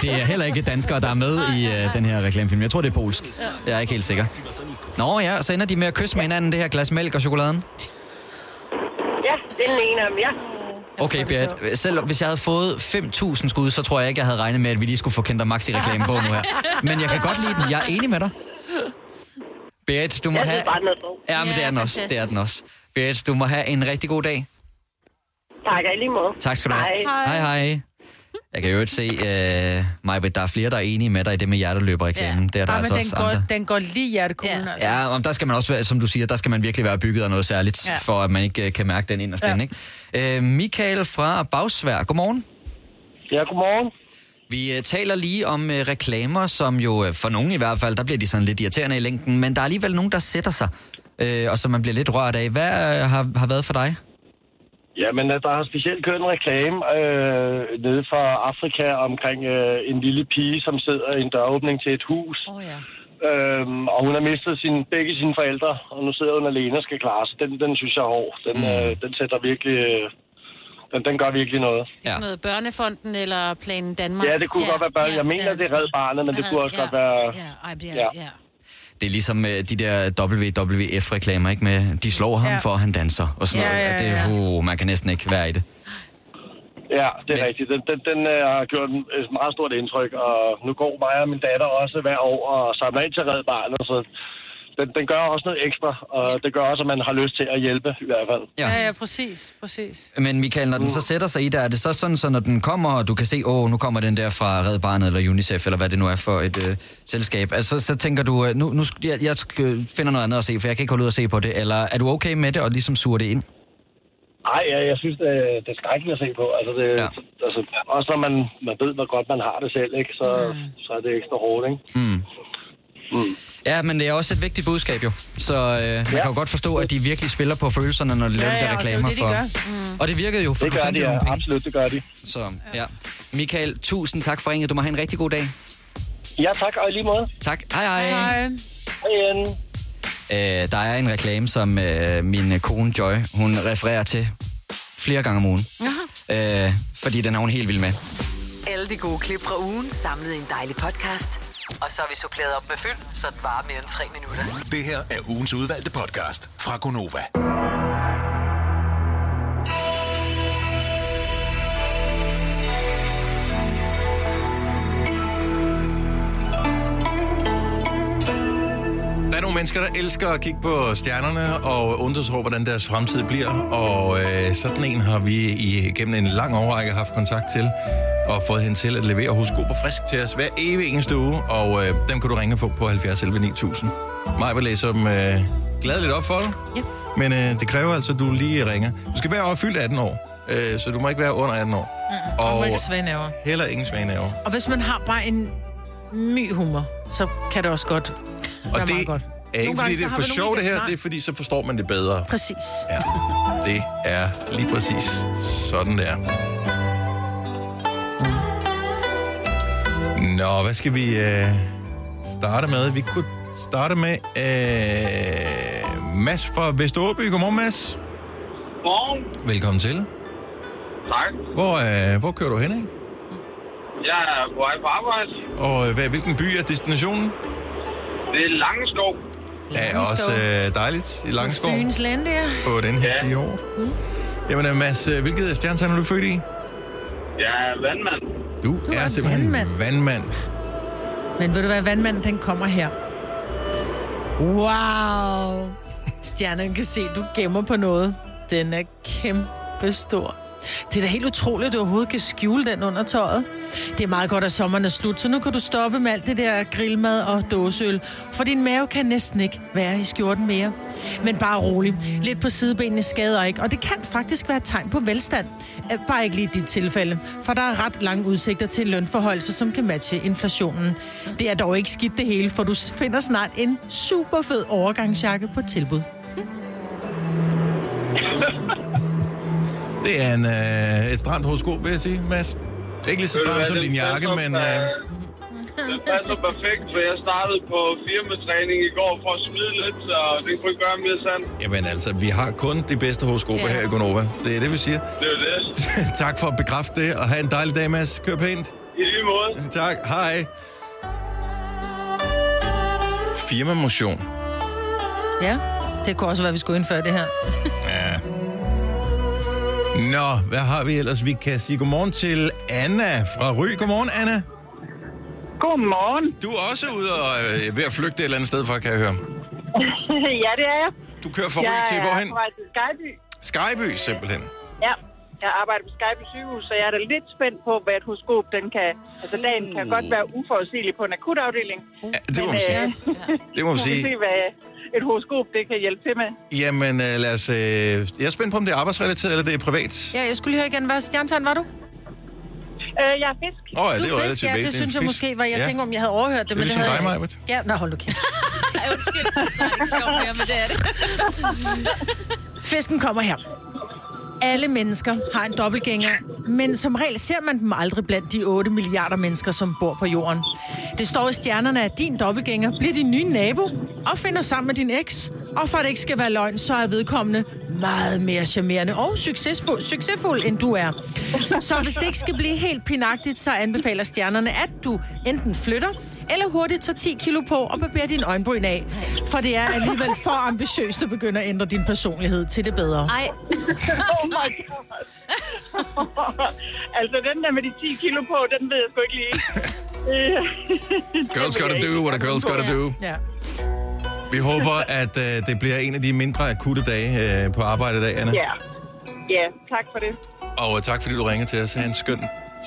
Det er heller ikke danskere, der er med i øh, den her reklamefilm. Jeg tror, det er polsk. Jeg er ikke helt sikker. Nå ja, så ender de med at kysse med hinanden, det her glas mælk og chokoladen. Ja, det er den ene af dem, ja. Okay, Berit. Selv hvis jeg havde fået 5.000 skud, så tror jeg ikke, jeg havde regnet med, at vi lige skulle få Kinder Maxi-reklame på nu her. Men jeg kan godt lide den. Jeg er enig med dig. Berit, du må Jeg have... bare, er. Ja, men det er den også. Det er den også. Berit, du må have en rigtig god dag. Tak, i lige måde. Tak skal du have. Hej. Hej, hej. Jeg kan jo ikke se, uh, Majbrit, der er flere, der er enige med dig i det med hjerteløberreklamen. Ja. Det er der Ja, altså men også den går, andre. den går lige hjertekuglen, ja. altså. Ja, og der skal man også være, som du siger, der skal man virkelig være bygget af noget særligt, Ja. for at man ikke øh, kan mærke den inderst Ja. ikke? Uh, Michael fra Bagsvær, godmorgen. Ja, godmorgen. Vi uh, taler lige om uh, reklamer, som jo uh, for nogen i hvert fald, der bliver de sådan lidt irriterende i længden, men der er alligevel nogen, der sætter sig, uh, og som man bliver lidt rørt af. Hvad uh, har, har været for dig? Ja, men øh, der har specielt kørt en reklame øh, nede fra Afrika omkring øh, en lille pige, som sidder i en døråbning til et hus. Oh, ja. Øhm, og hun har mistet sin, begge sine forældre, og nu sidder hun alene og skal klare sig. Den, den synes jeg er hård. Den, mm. øh, den sætter virkelig... Øh, den, den gør virkelig noget. Ja. Sådan noget Børnefonden eller Planen Danmark. Ja, det kunne ja, godt være børn. Jeg mener, det er Red Barnet, men det kunne også ja, godt være... Ja, ej, det er, Ja. ja. Det er ligesom uh, de der WWF-reklamer, ikke? Med, de slår ham, Ja. ja. for han danser og sådan Ja, noget. ja, det, ja. uh, man kan næsten ikke være i det. Ja, det er rigtigt. Den, den, den øh, har gjort en- et meget stort indtryk, og nu går mig og min datter også hver år og samler ind til Red Barnet, så den, den gør også noget ekstra, og det gør også, at man har lyst til at hjælpe i hvert fald. Ja. Ja, ja, præcis, præcis. Men Michael, når den så sætter sig i dig, er det så sådan, så når den kommer, og du kan se, åh, nu kommer den der fra Red Barnet eller UNICEF, eller hvad det nu er for et øh, selskab, altså så tænker du, øh, nu, nu jeg, jeg skal finder noget andet at se, for jeg kan ikke holde ud og se på det, eller er du okay med det, og ligesom suger det ind? Nej, jeg, jeg synes, det, er- det er skrækkeligt at se på. Altså, det, ja. altså, også når man, man ved, hvor godt man har det selv, ikke? Så, mm. så er det ekstra hårdt, ikke? Mm. Mm. Ja, men det er også et vigtigt budskab jo. Så øh, man ja. kan jo godt forstå, at de virkelig spiller på følelserne, når de Ja, laver de ja, der og det reklamer det, de for. gør. Mm. Og det virkede jo, for Det gør de, ja. penge. Absolut, det gør de. Så ja. Michael, tusind tak for ringet. Du må have en rigtig god dag. Ja, tak, og i lige måde. Tak. Hej hej. Hej igen. Øh, der er en reklame, som øh, min kone Joy, hun refererer til flere gange om ugen. Øh, fordi den er hun helt vild med. Alle de gode klip fra ugen samlet i en dejlig podcast. Og så har vi suppleret op med fyld, så det varer mere end tre minutter. Det her er ugens udvalgte podcast fra Gonova. Mennesker, der elsker at kigge på stjernerne og undre sig over, hvordan deres fremtid bliver. Og øh, sådan en har vi i, gennem en lang årrække haft kontakt til og fået hende til at levere horoskoper frisk til os hver evig eneste uge. Og øh, dem kan du ringe og få på 70 11 9000. Maj vil læse dem øh, gladeligt op for dig. Ja. Men øh, det kræver altså, at du lige ringer. Du skal være over fyldt 18 år, øh, så du må ikke være under 18 år. Mm, og, og ikke svage heller ingen svage. Og hvis man har bare en my humor, så kan det også godt Og være det meget godt. Er ikke, fordi det er for sjovt det her, det er fordi, så forstår man det bedre. Præcis. Ja, det er lige præcis sådan der. Nå, hvad skal vi øh, starte med? Vi kunne starte med øh, Mads fra Vesteråby. Godmorgen, Mads. Godmorgen. Velkommen til. Tak. Hvor, øh, hvor kører du hen, ikke? Jeg er på vej på arbejde. Og øh, hvad, hvilken by er destinationen? Det er Langeskov. Er også øh, dejligt i Langskov Fyns land, der. på den her ja. år. Jamen, øh, Mads, øh, hvilket stjernetegn er du født i? Jeg er vandmand. Du, Du er er en simpelthen vandmand. vandmand. Men ved du hvad, vandmanden, den kommer her. Wow! Stjernen kan se, du gemmer på noget. Den er kæmpe stor. Det er da helt utroligt, at du overhovedet kan skjule den under tøjet. Det er meget godt, at sommeren er slut, så nu kan du stoppe med alt det der grillmad og dåseøl, for din mave kan næsten ikke være i skjorten mere. Men bare rolig. Lidt på sidebenene skader ikke, og det kan faktisk være et tegn på velstand. Øh, bare ikke lige i dit tilfælde, for der er ret lange udsigter til lønforholdelser, som kan matche inflationen. Det er dog ikke skidt det hele, for du finder snart en super fed overgangsjakke på tilbud. Det er en, øh, et stramt horoskop, vil jeg sige, Mads. Er ikke lige så stramt som den din jakke, men... Øh, Det passer perfekt, for jeg startede på firmatræning i går for at smide lidt, så det kunne ikke gøre mere sandt. jamen altså, vi har kun de bedste horoskoper Ja. her i Gonova. Det er det, vi siger. Det er det. tak for at bekræfte det, og have en dejlig dag, Mads. Kør pænt. I lige måde. Tak. Hej. Firmamotion. Ja, det kunne også være, at vi skulle indføre det her. Nå, hvad har vi ellers? Vi kan sige godmorgen til Anna fra Ry. Godmorgen, Anna. Godmorgen. Du er også ude og øh, ved at flygte et eller andet sted fra, kan jeg høre. ja, det er jeg. Du kører fra Ry til hvorhen? Jeg er til Skyby. Skyby, simpelthen. Ja, jeg arbejder på Skyby sygehus, så jeg er da lidt spændt på, hvad et horoskop, den kan... Altså, dagen kan godt være uforudsigelig på en akutafdeling. Ja, det må man sige. Det må man sige. se, hvad et horoskop, det kan hjælpe til med. Jamen, øh, lad os... Øh, jeg er spændt på, om det er arbejdsrelateret, eller det er privat. Ja, jeg skulle lige høre igen, hvad stjernetegn var du? Øh, jeg er fisk. Åh, ja, du det var er fisk, ja, det synes jeg Fisk. måske var. Jeg Ja. tænkte, om jeg havde overhørt det, Det er men ligesom det havde dig, jeg. Ja, nå, hold du kæft. Ej, undskyld, det er ikke sjovt mere, men det er det. Fisken kommer her. Alle mennesker har en dobbeltgænger, men som regel ser man dem aldrig blandt de 8 milliarder mennesker, som bor på jorden. Det står i stjernerne, at din dobbeltgænger bliver din nye nabo og finder sammen med din eks. Og for at det ikke skal være løgn, så er vedkommende meget mere charmerende og succesfuld, succesfuld end du er. Så hvis det ikke skal blive helt pinagtigt, så anbefaler stjernerne, at du enten flytter, eller hurtigt tager 10 kilo på og barberer din øjenbryn af. For det er alligevel for ambitiøst at begynde at ændre din personlighed til det bedre. Ej. oh my god. altså, den der med de 10 kilo på, den ved jeg sgu ikke lige. Girls gotta do what a girl's gotta do. Ja. Vi håber, at øh, det bliver en af de mindre akutte dage øh, på arbejde i dag, Anna. Ja. Ja, tak for det. Og øh, tak, fordi du ringede til os. Ha' en skøn,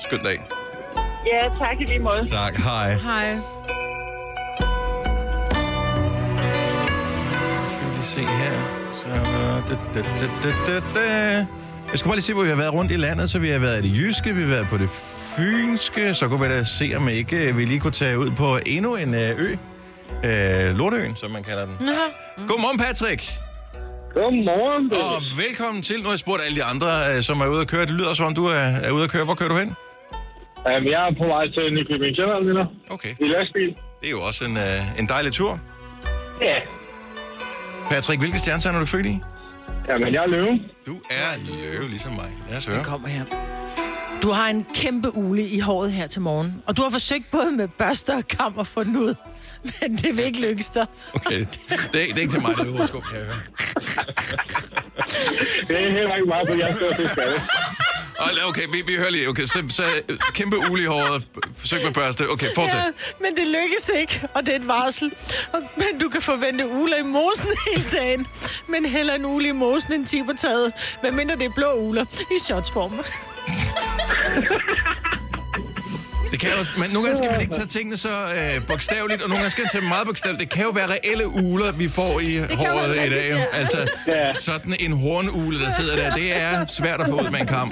skøn dag. Ja, tak i lige måde. Tak. Hej. Hej. Skal vi lige se her. Så, da, da, da, da, da, da. Jeg skal bare lige se, hvor vi har været rundt i landet. Så vi har været i det jyske, vi har været på det fynske. Så kunne vi da se, om ikke øh, vi lige kunne tage ud på endnu en øh, ø. Øh, Lorteøen, som man kalder den. Godmorgen, Patrick. Godmorgen, Og velkommen til. Nu har jeg spurgt alle de andre, øh, som er ude at køre. Det lyder som om, du er, er ude at køre. Hvor kører du hen? Um, jeg er på vej til Nykøbing Sjælland lige nu. Okay. I lastbil. Det er jo også en, øh, en dejlig tur. Ja. Patrick, hvilke stjernetegn er du født i? Jamen, jeg er løve. Du er løve, ligesom mig. Lad os høre. Den kommer her. Du har en kæmpe ule i håret her til morgen, og du har forsøgt både med børster og kam at få den ud, men det vil ikke lykkes dig. Okay, det er, det er ikke til mig, det er horoskop, kan jeg høre. Det er heller ikke meget, for jeg står Okay, vi, vi hører lige. Okay, så, så øh, kæmpe ule i håret. Forsøg med børste. Okay, fortsæt. Ja, men det lykkes ikke, og det er et varsel. Men du kan forvente uler i mosen hele dagen. Men heller en ule i mosen end 10 på taget. Medmindre det er blå uler i shotsform. Det kan også, men nogle gange skal man ikke tage tingene så øh, bogstaveligt, og nogle gange skal man tage meget bogstaveligt. Det kan jo være reelle uler, vi får i kan håret i dag. jo. ja. Altså, Ja. sådan en hornule, der sidder der, det er svært at få ud med en kam.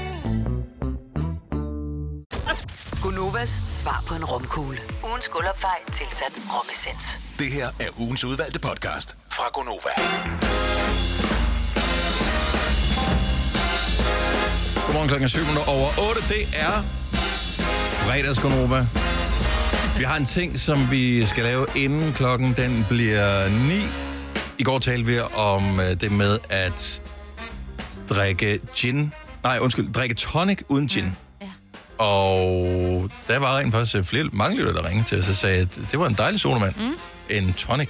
Gunovas svar på en romkugle. Ugens guldopfej tilsat romessens. Det her er ugens udvalgte podcast fra Gonova. Godmorgen klokken er 7 minutter over 8. Det er fredagskonova. Vi har en ting, som vi skal lave inden klokken den bliver 9. I går talte vi om øh, det med at drikke gin. Nej, undskyld, drikke tonic uden gin. Ja. Og der var rent faktisk øh, flere, mange lytter, der ringede til os og sagde, at det var en dejlig sodavand. Mm. En tonic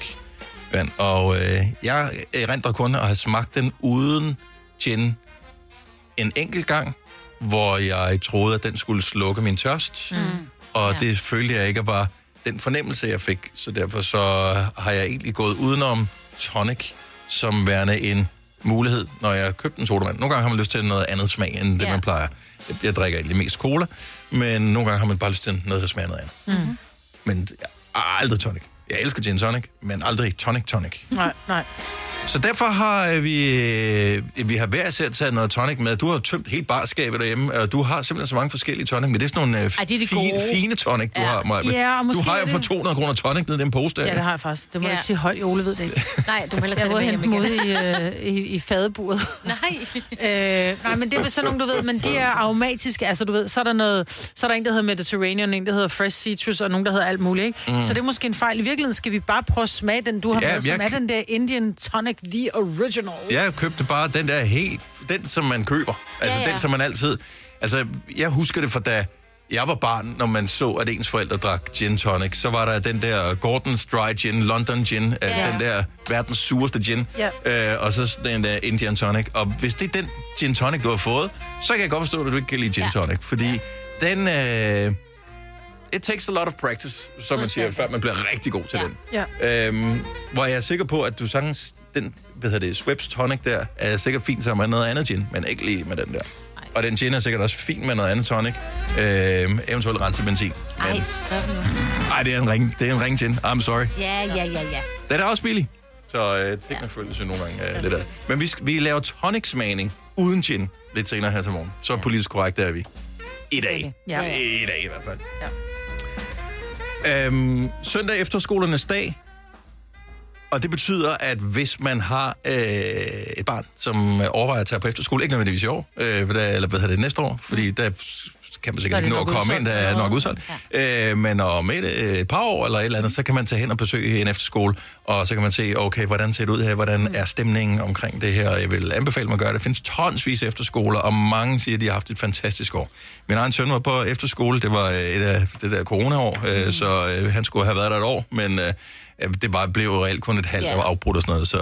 vand. Og øh, jeg erindrer kun at have smagt den uden gin en enkelt gang, hvor jeg troede, at den skulle slukke min tørst. Mm. Og ja. det følte jeg ikke var den fornemmelse, jeg fik. Så derfor så har jeg egentlig gået udenom tonic som værende en mulighed, når jeg købte en sodavand. Nogle gange har man lyst til noget andet smag, end det Ja. man plejer. Jeg, jeg drikker egentlig mest cola, men nogle gange har man bare lyst til noget, der smager noget andet. Mm. Men aldrig tonic. Jeg elsker gin tonic, men aldrig tonic tonic. Nej, nej. Så derfor har øh, vi, øh, vi har hver især taget noget tonic med. Du har tømt helt barskabet derhjemme, og du har simpelthen så mange forskellige tonic, men det er sådan nogle øh, Ej, det er de fine, gode. fine tonic, du Ja. har, Maja. Ja, og Du måske har jo er for det- 200 kroner tonic nede i den pose der. Ja, det har jeg faktisk. Det må Ja. ja. ikke sige højt, Ole ved det ikke. Nej, du må hellere Jeg tage var det med hente hjem dem igen. ude i, øh, i, i fadeburet. Nej. øh, nej, men det er vel sådan nogle, du ved, men de er aromatiske. Altså, du ved, så er der noget, så er der en, der hedder Mediterranean, en, der hedder Fresh Citrus, og nogen, der hedder alt muligt, ikke? Mm. Så det er måske en fejl. I virkeligheden skal vi bare prøve at smage den, du har Ja, med, som jeg er den der Indian Tonic The Original. Jeg købte bare den der helt, den som man køber. Altså Ja, ja. den, som man altid... Altså, jeg husker det fra da jeg var barn, når man så, at ens forældre drak gin tonic, så var der den der Gordon's Dry Gin, London Gin, ja. Ja. den der verdens sureste gin, Ja. øh, og så den der Indian tonic. Og hvis det er den gin tonic, du har fået, så kan jeg godt forstå, at du ikke kan lide gin tonic, fordi den... Øh, it takes a lot of practice, som man siger, før man bliver rigtig god til Ja. den. Ja. Øhm, hvor jeg er sikker på, at du sagtens, den, hvad hedder det, Schweppes tonic der, er sikkert fint sammen med noget andet gin, men ikke lige med den der. Nej. Og den gin er sikkert også fint med noget andet tonic, øhm, eventuelt renset benzin. Ej, stop nu. Nej, det er en ring, det er en ring gin. I'm sorry. Ja, ja, ja, ja. Den er også billig, så øh, tingene ja. føles jo nogle gange øh, lidt af. Men vi, vi laver tonic-smagning uden gin lidt senere her til morgen. Så ja. politisk korrekt er vi. I dag. Ja. I dag i hvert fald. Ja. Øhm, søndag efter skolernes dag. Og det betyder, at hvis man har øh, et barn, som øh, overvejer at tage på efterskole, ikke nødvendigvis i år, øh, eller hvad hedder det, næste år, fordi der kan man sikkert er ikke nå at komme ind, der er nok udsolgt. Øh, men om et, et par år eller et eller andet, så kan man tage hen og besøge en efterskole, og så kan man se, okay, hvordan ser det ud her, hvordan er stemningen omkring det her, og jeg vil anbefale mig at gøre det. Der findes tonsvis efterskoler, og mange siger, at de har haft et fantastisk år. Min egen søn var på efterskole, det var øh, et af det der corona-år, øh, så øh, han skulle have været der et år, men øh, det bare blev reelt kun et halvt yeah. år afbrudt og sådan noget, så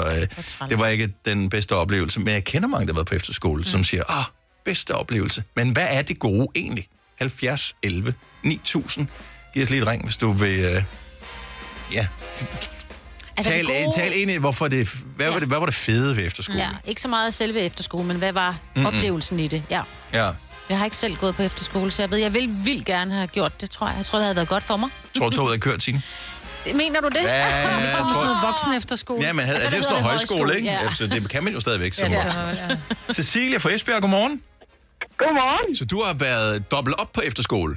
øh, det var ikke den bedste oplevelse. Men jeg kender mange, der har været på efterskole, mm. som siger, ah, bedste oplevelse. Men hvad er det gode egentlig? 70, 11, 9000. Giv os lige et ring, hvis du vil... Øh, ja, Altså, tal, gode- tal ind i, hvorfor det, hvad, ja. var det, hvad var det fede ved efterskole? Ja, ikke så meget selve efterskole, men hvad var Mm-mm. oplevelsen i det? Ja. ja. Jeg har ikke selv gået på efterskole, så jeg ved, jeg vil vildt gerne have gjort det, tror jeg. Jeg tror, det havde været godt for mig. Tror toget er kørt, Signe? Mener du det? Ja, jeg Kommer tror- sådan noget voksen efterskole. Ja, men havde, Altså, det er der sådan noget hedder det højskole, ikke? højskole, Ja. Så det kan man jo stadigvæk som Ja, det voksen. ja. Cecilia fra Esbjerg, godmorgen. Godmorgen. Så du har været dobbelt op på efterskole.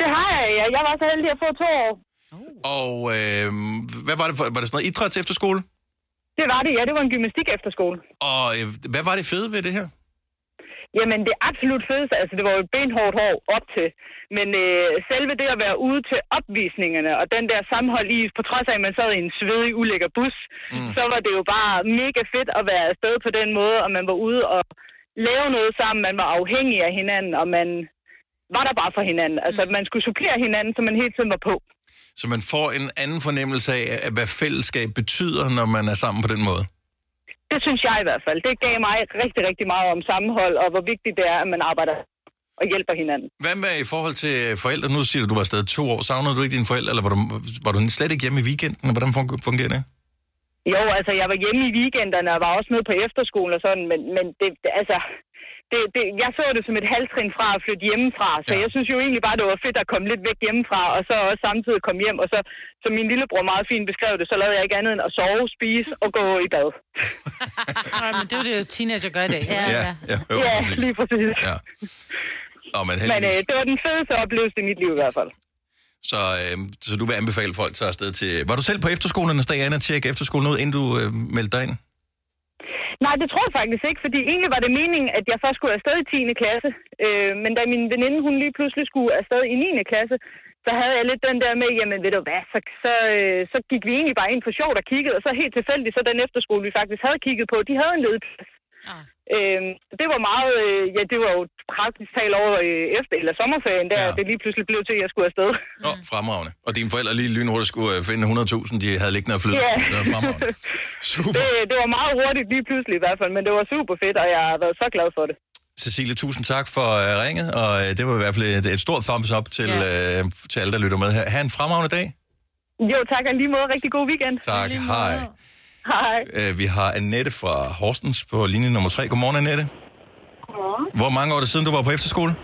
Det har jeg, ja. Jeg var så heldig at få to år. Og øh, hvad var det for? Var det sådan noget idræts efterskole? Det var det, ja. Det var en gymnastik efterskole. Og øh, hvad var det fede ved det her? Jamen, det absolut fedeste, altså det var jo et benhårdt hår op til, men øh, selve det at være ude til opvisningerne, og den der sammenhold i, på trods af, at man sad i en svedig, ulækker bus, mm. så var det jo bare mega fedt at være afsted på den måde, og man var ude og lave noget sammen, man var afhængig af hinanden, og man var der bare for hinanden. Altså, man skulle supplere hinanden, så man hele tiden var på. Så man får en anden fornemmelse af, hvad fællesskab betyder, når man er sammen på den måde. Det synes jeg i hvert fald. Det gav mig rigtig, rigtig meget om sammenhold, og hvor vigtigt det er, at man arbejder og hjælper hinanden. Hvad med i forhold til forældre? Nu siger du, at du var afsted to år. Savnede du ikke dine forældre, eller var du, var du slet ikke hjemme i weekenden? Hvordan fun- fungerer det? Jo, altså jeg var hjemme i weekenderne og var også med på efterskolen og sådan, men, men det, altså, det, det, jeg så det som et halvtrin fra at flytte hjemmefra, så ja. jeg synes jo egentlig bare, det var fedt at komme lidt væk hjemmefra, og så også samtidig komme hjem, og så, som min lillebror meget fint beskrev det, så lavede jeg ikke andet end at sove, spise og gå i bad. Nej, men det er jo det, teenager gør i dag. Ja, ja, ja, jo, ja præcis. lige præcis. Ja. Nå, men Men heldigvis. øh, det var den fedeste oplevelse i mit liv i hvert fald. Så, øh, så du vil anbefale folk til afsted til... Var du selv på efterskolen, Anna, tjekke efterskolen ud, inden du øh, meldte dig ind? Nej, det tror jeg faktisk ikke, fordi egentlig var det meningen, at jeg først skulle afsted i 10. klasse. Øh, men da min veninde, hun lige pludselig skulle afsted i 9. klasse, så havde jeg lidt den der med, jamen ved du hvad, så, så, øh, så gik vi egentlig bare ind for sjovt og kiggede, og så helt tilfældigt, så den efterskole, vi faktisk havde kigget på, de havde en ledplads. Ah. Øh, det var meget, øh, ja, det var jo praktisk talt over øh, efter, eller sommerferien, der ja. det lige pludselig blev til, at jeg skulle afsted. Åh, oh, fremragende. Og dine forældre lige lynhurtigt skulle øh, finde 100.000, de havde liggende og flyde. Ja. Det var fremragende. Super. Det, det var meget hurtigt lige pludselig i hvert fald, men det var super fedt, og jeg har været så glad for det. Cecilie, tusind tak for uh, ringet, og uh, det var i hvert fald et, et stort thumbs up til, ja. uh, til alle, der lytter med her. Ha' en fremragende dag. Jo, tak og lige måde. Rigtig god weekend. Tak, hej. Hej. Uh, vi har Annette fra Horstens på linje nummer 3. Godmorgen, Annette. Godmorgen. Hvor mange år er det siden, du var på efterskole?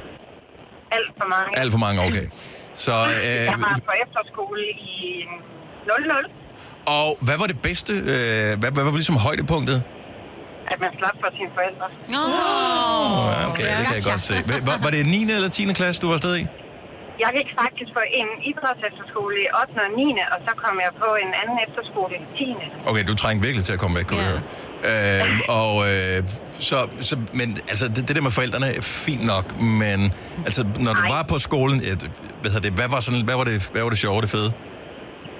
Alt for mange. Alt for mange, okay. Så, Jeg uh, var på efterskole i 00, og hvad var det bedste? Uh, hvad, hvad var ligesom højdepunktet? at man slap for sine forældre. Oh, okay, det kan jeg godt se. Var, var det 9. eller 10. klasse, du var afsted i? Jeg gik faktisk på en idrætsefterskole i 8. og 9. og så kom jeg på en anden efterskole i 10. Okay, du trængte virkelig til at komme væk, kunne yeah. øh, Og øh, så, så, men altså, det, det der med forældrene er fint nok, men altså, når du var på skolen, øh, hvad, det, hvad, var sådan, hvad, var det, hvad var det sjove, det fede?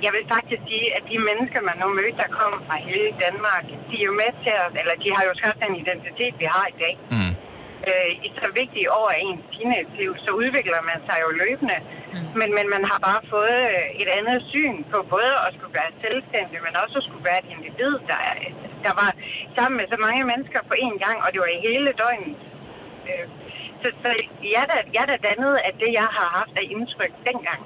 Jeg vil faktisk sige, at de mennesker, man nu mødte, der kom fra hele Danmark, de er jo med til at, eller de har jo skabt den identitet, vi har i dag. Mm. Øh, I så vigtige år af ens teenage-liv, så udvikler man sig jo løbende. Mm. Men, men man har bare fået øh, et andet syn på både at skulle være selvstændig, men også at skulle være et individ, der, der var sammen med så mange mennesker på én gang, og det var i hele døgnet. Øh, så, så jeg er da, jeg er da dannet af det, jeg har haft af indtryk dengang.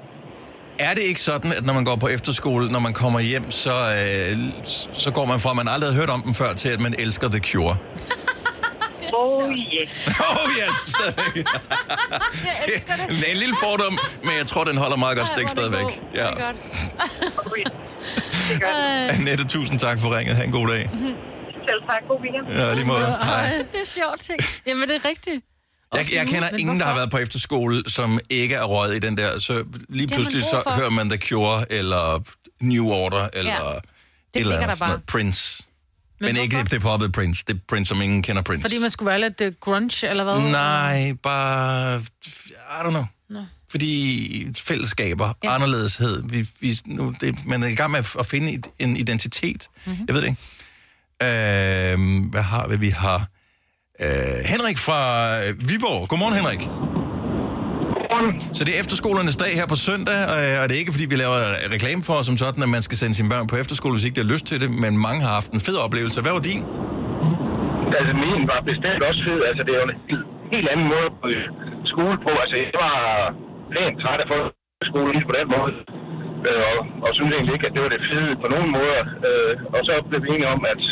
Er det ikke sådan, at når man går på efterskole, når man kommer hjem, så, øh, så går man fra, at man aldrig havde hørt om dem før, til at man elsker The Cure? Oh yes. oh yes, stadigvæk. det er en lille fordom, men jeg tror, den holder meget godt stik stadigvæk. Ja. Annette, tusind tak for ringet. Ha' en god dag. Selv tak. God weekend. Ja, lige måde. Hej. Det er sjovt, ting. Jamen, det er rigtigt. Jeg, jeg kender ingen, der har været på efterskole, som ikke er røget i den der. Så lige pludselig så hører man The Cure, eller New Order, eller Ja. et Det eller andet. der sådan bare. noget. Prince. Men, men ikke det poppede Prince. Det er Prince, som ingen kender Prince. Fordi man skulle være lidt uh, grunge, eller hvad? Nej, bare... I don't know. Nå. Fordi fællesskaber, ja. anderledeshed. Vi, vi, nu, det, man er i gang med at, finde et- en identitet. Mhm. Mm-hmm. Jeg ved det ikke. Øh, hvad har vi? Vi har øh, Henrik fra øh, Viborg. Godmorgen, Henrik. Så det er efterskolernes dag her på søndag, øh, og det er ikke fordi, vi laver reklame for som sådan, at man skal sende sine børn på efterskole, hvis ikke de har lyst til det, men mange har haft en fed oplevelse. Hvad var din? Altså, min var bestemt også fed. Altså, det er jo en helt, helt anden måde på skole på. Altså, jeg var pænt træt af folk skole lige på den måde. Øh, og, og synes egentlig ikke, at det var det fede på nogen måder. Øh, og så blev vi enige om, at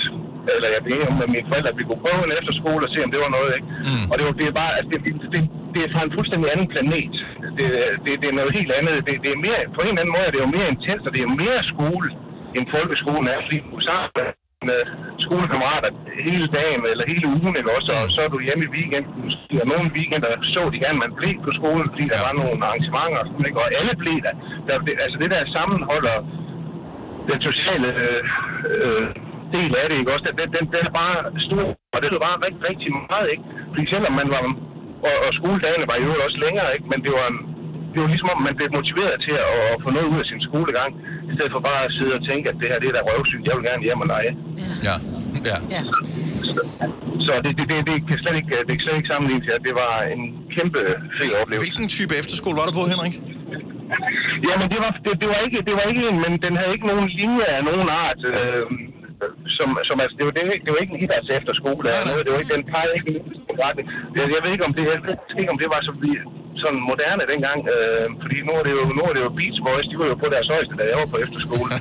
eller jeg blev enig om med mine forældre, at vi kunne prøve en efterskole og se, om det var noget, ikke? Mm. Og det, var, det er bare, altså, det, det, det er fra en fuldstændig anden planet. Det, det, det er noget helt andet. Det, det er mere, på en eller anden måde er det jo mere intens, og det er mere skole, end folkeskolen er, fordi du er sammen med skolekammerater hele dagen eller hele ugen, ikke også? Og så er du hjemme i weekenden. Og nogle weekender så de gerne, man blev på skolen, fordi der var nogle arrangementer, ikke? og alle blev der. der det, altså det der sammenhold og den sociale øh, øh, del af det, ikke også? Den, den, den er bare stor, og det er bare rigtig, rigtig meget, ikke? Fordi selvom man var, og, og skoledagene var jo også længere, ikke? Men det var, en, det var ligesom om, man blev motiveret til at, at få noget ud af sin skolegang, i stedet for bare at sidde og tænke, at det her det er da røvsygt, jeg vil gerne hjem og lege. Ja. ja. ja. Så det, det, det, det, kan slet ikke, det kan slet ikke sammenligne til, at det var en kæmpe fed oplevelse. Hvilken type efterskole var du på, Henrik? Jamen, det var, det, det, var ikke, det var ikke en, men den havde ikke nogen linje af nogen art. Øh, som, som altså, det var, det, det var ikke en idræts altså, efterskole eller noget. Det var ikke, den pegede ikke i en retning. Jeg, jeg ved ikke, om det, jeg ved ikke, om det var så sådan moderne dengang, øh, fordi nu er, det jo, nu er det jo Beach Boys, de var jo på deres højeste, da jeg var på efterskole.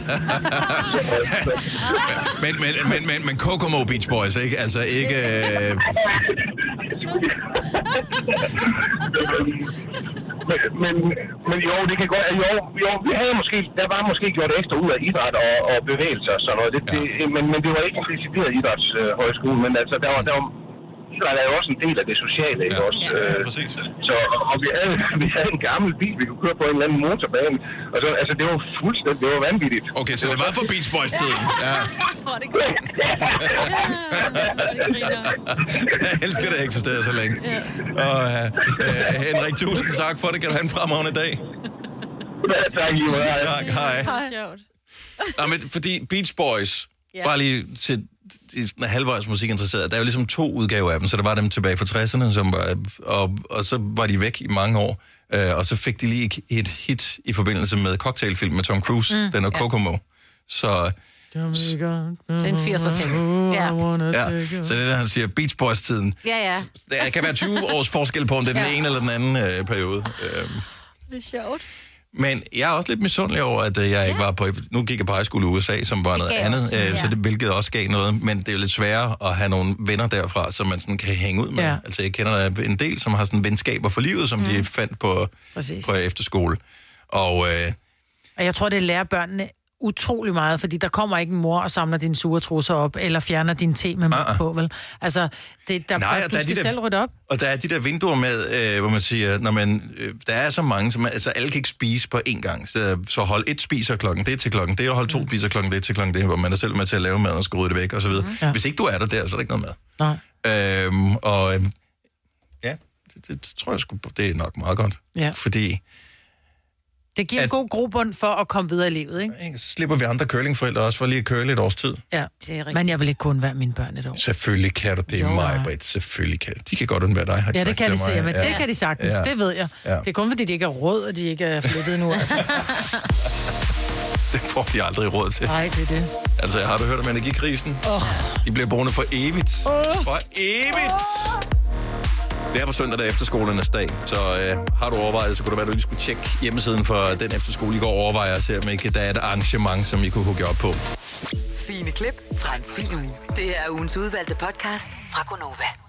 Men, men, men, men, men Kokomo Beach Boys, ikke? Altså ikke... Øh... men, men, jo, det kan godt... Jo, jo, vi havde måske... Der var måske gjort ekstra ud af idræt og, og bevægelser og sådan noget. Det, det, men, men det var ikke en decideret idrætshøjskole, men altså, der var... Der var idræt er jo også en del af det sociale, ikke også? Ja, præcis. Så, og vi havde, vi havde en gammel bil, vi kunne køre på en eller anden motorbane. Og så, altså, det var fuldstændig, det var vanvittigt. Okay, så det var for Beach Boys-tiden. Ja. Jeg elsker, det eksisterer så længe. Og uh, uh, Henrik, tusind tak for det. Kan du have en fremragende dag? Ja, tak, lige meget. Tak, hej. Sjovt. Nå, men fordi Beach Boys, Ja. bare lige til sådan halvvejs musikinteresserede, der er jo ligesom to udgaver af dem, så der var dem tilbage fra 60'erne, som var, og, og så var de væk i mange år, øh, og så fik de lige et- et hit i forbindelse med cocktailfilm med Tom Cruise, Mm, den er ja. Kokomo. Så, Det er en 80'er ting. Ja. ja, så det er der, han siger, Beach Boys-tiden. Ja, ja. Der kan være 20 års forskel på, om det er den Ja. ene eller den anden øh, periode. Øh, Det er sjovt. Men jeg er også lidt misundelig over, at øh, jeg ikke var på... Nu gik jeg på high school i USA, som var noget andet, også, øh, ja. så det, hvilket også gav noget. Men det er jo lidt sværere at have nogle venner derfra, som man sådan kan hænge ud med. Ja. Altså, jeg kender en del, som har sådan venskaber for livet, som mm. de fandt på, Præcis. på efterskole. Og øh, Og jeg tror, det lærer børnene utrolig meget, fordi der kommer ikke en mor og samler dine sure trusser op, eller fjerner din te med mælk på, vel? Altså, det, der, Nej, der, du der er skal de der- selv rydde op. Og der er de der vinduer med, øh, hvor man siger, når man, øh, der er så mange, som, altså alle kan ikke spise på én gang. Så, så hold et spiser klokken det til klokken det, og hold to Mm. spiser klokken det til klokken det, hvor man er selv med til at lave mad og skal rydde det væk og så videre. Mm-hmm. Ja. Hvis ikke du er der der, så er der ikke noget mad. Nej. Øhm, og øhm, ja, det, det, det tror jeg sgu, det er nok meget godt. Ja. Fordi Det giver en At- god grobund for at komme videre i livet, ikke? så slipper vi andre curlingforældre også for lige at curle et års tid. Ja, det er rigtigt. Men jeg vil ikke kun være mine børn et år. Selvfølgelig kan du det, Jo, mig. Britt. Selvfølgelig kan De kan godt undvære dig, har de Ja, det kan de se, men Ja. det kan de sagtens, Ja. det ved jeg. Ja. Det er kun fordi, de ikke er råd, og de ikke er flyttet nu. Altså. Det får de aldrig råd til. Nej, det er det. Altså, har du hørt om energikrisen? Oh. De bliver boende for evigt. For evigt! Det er på søndag, der er efterskolernes dag, så øh, har du overvejet, så kunne det være, at du lige skulle tjekke hjemmesiden for den efterskole, I går overvejer og se, om ikke der er et arrangement, som I kunne hugge op på. Fine klip fra en fin uge. Det her er ugens udvalgte podcast fra Gonova.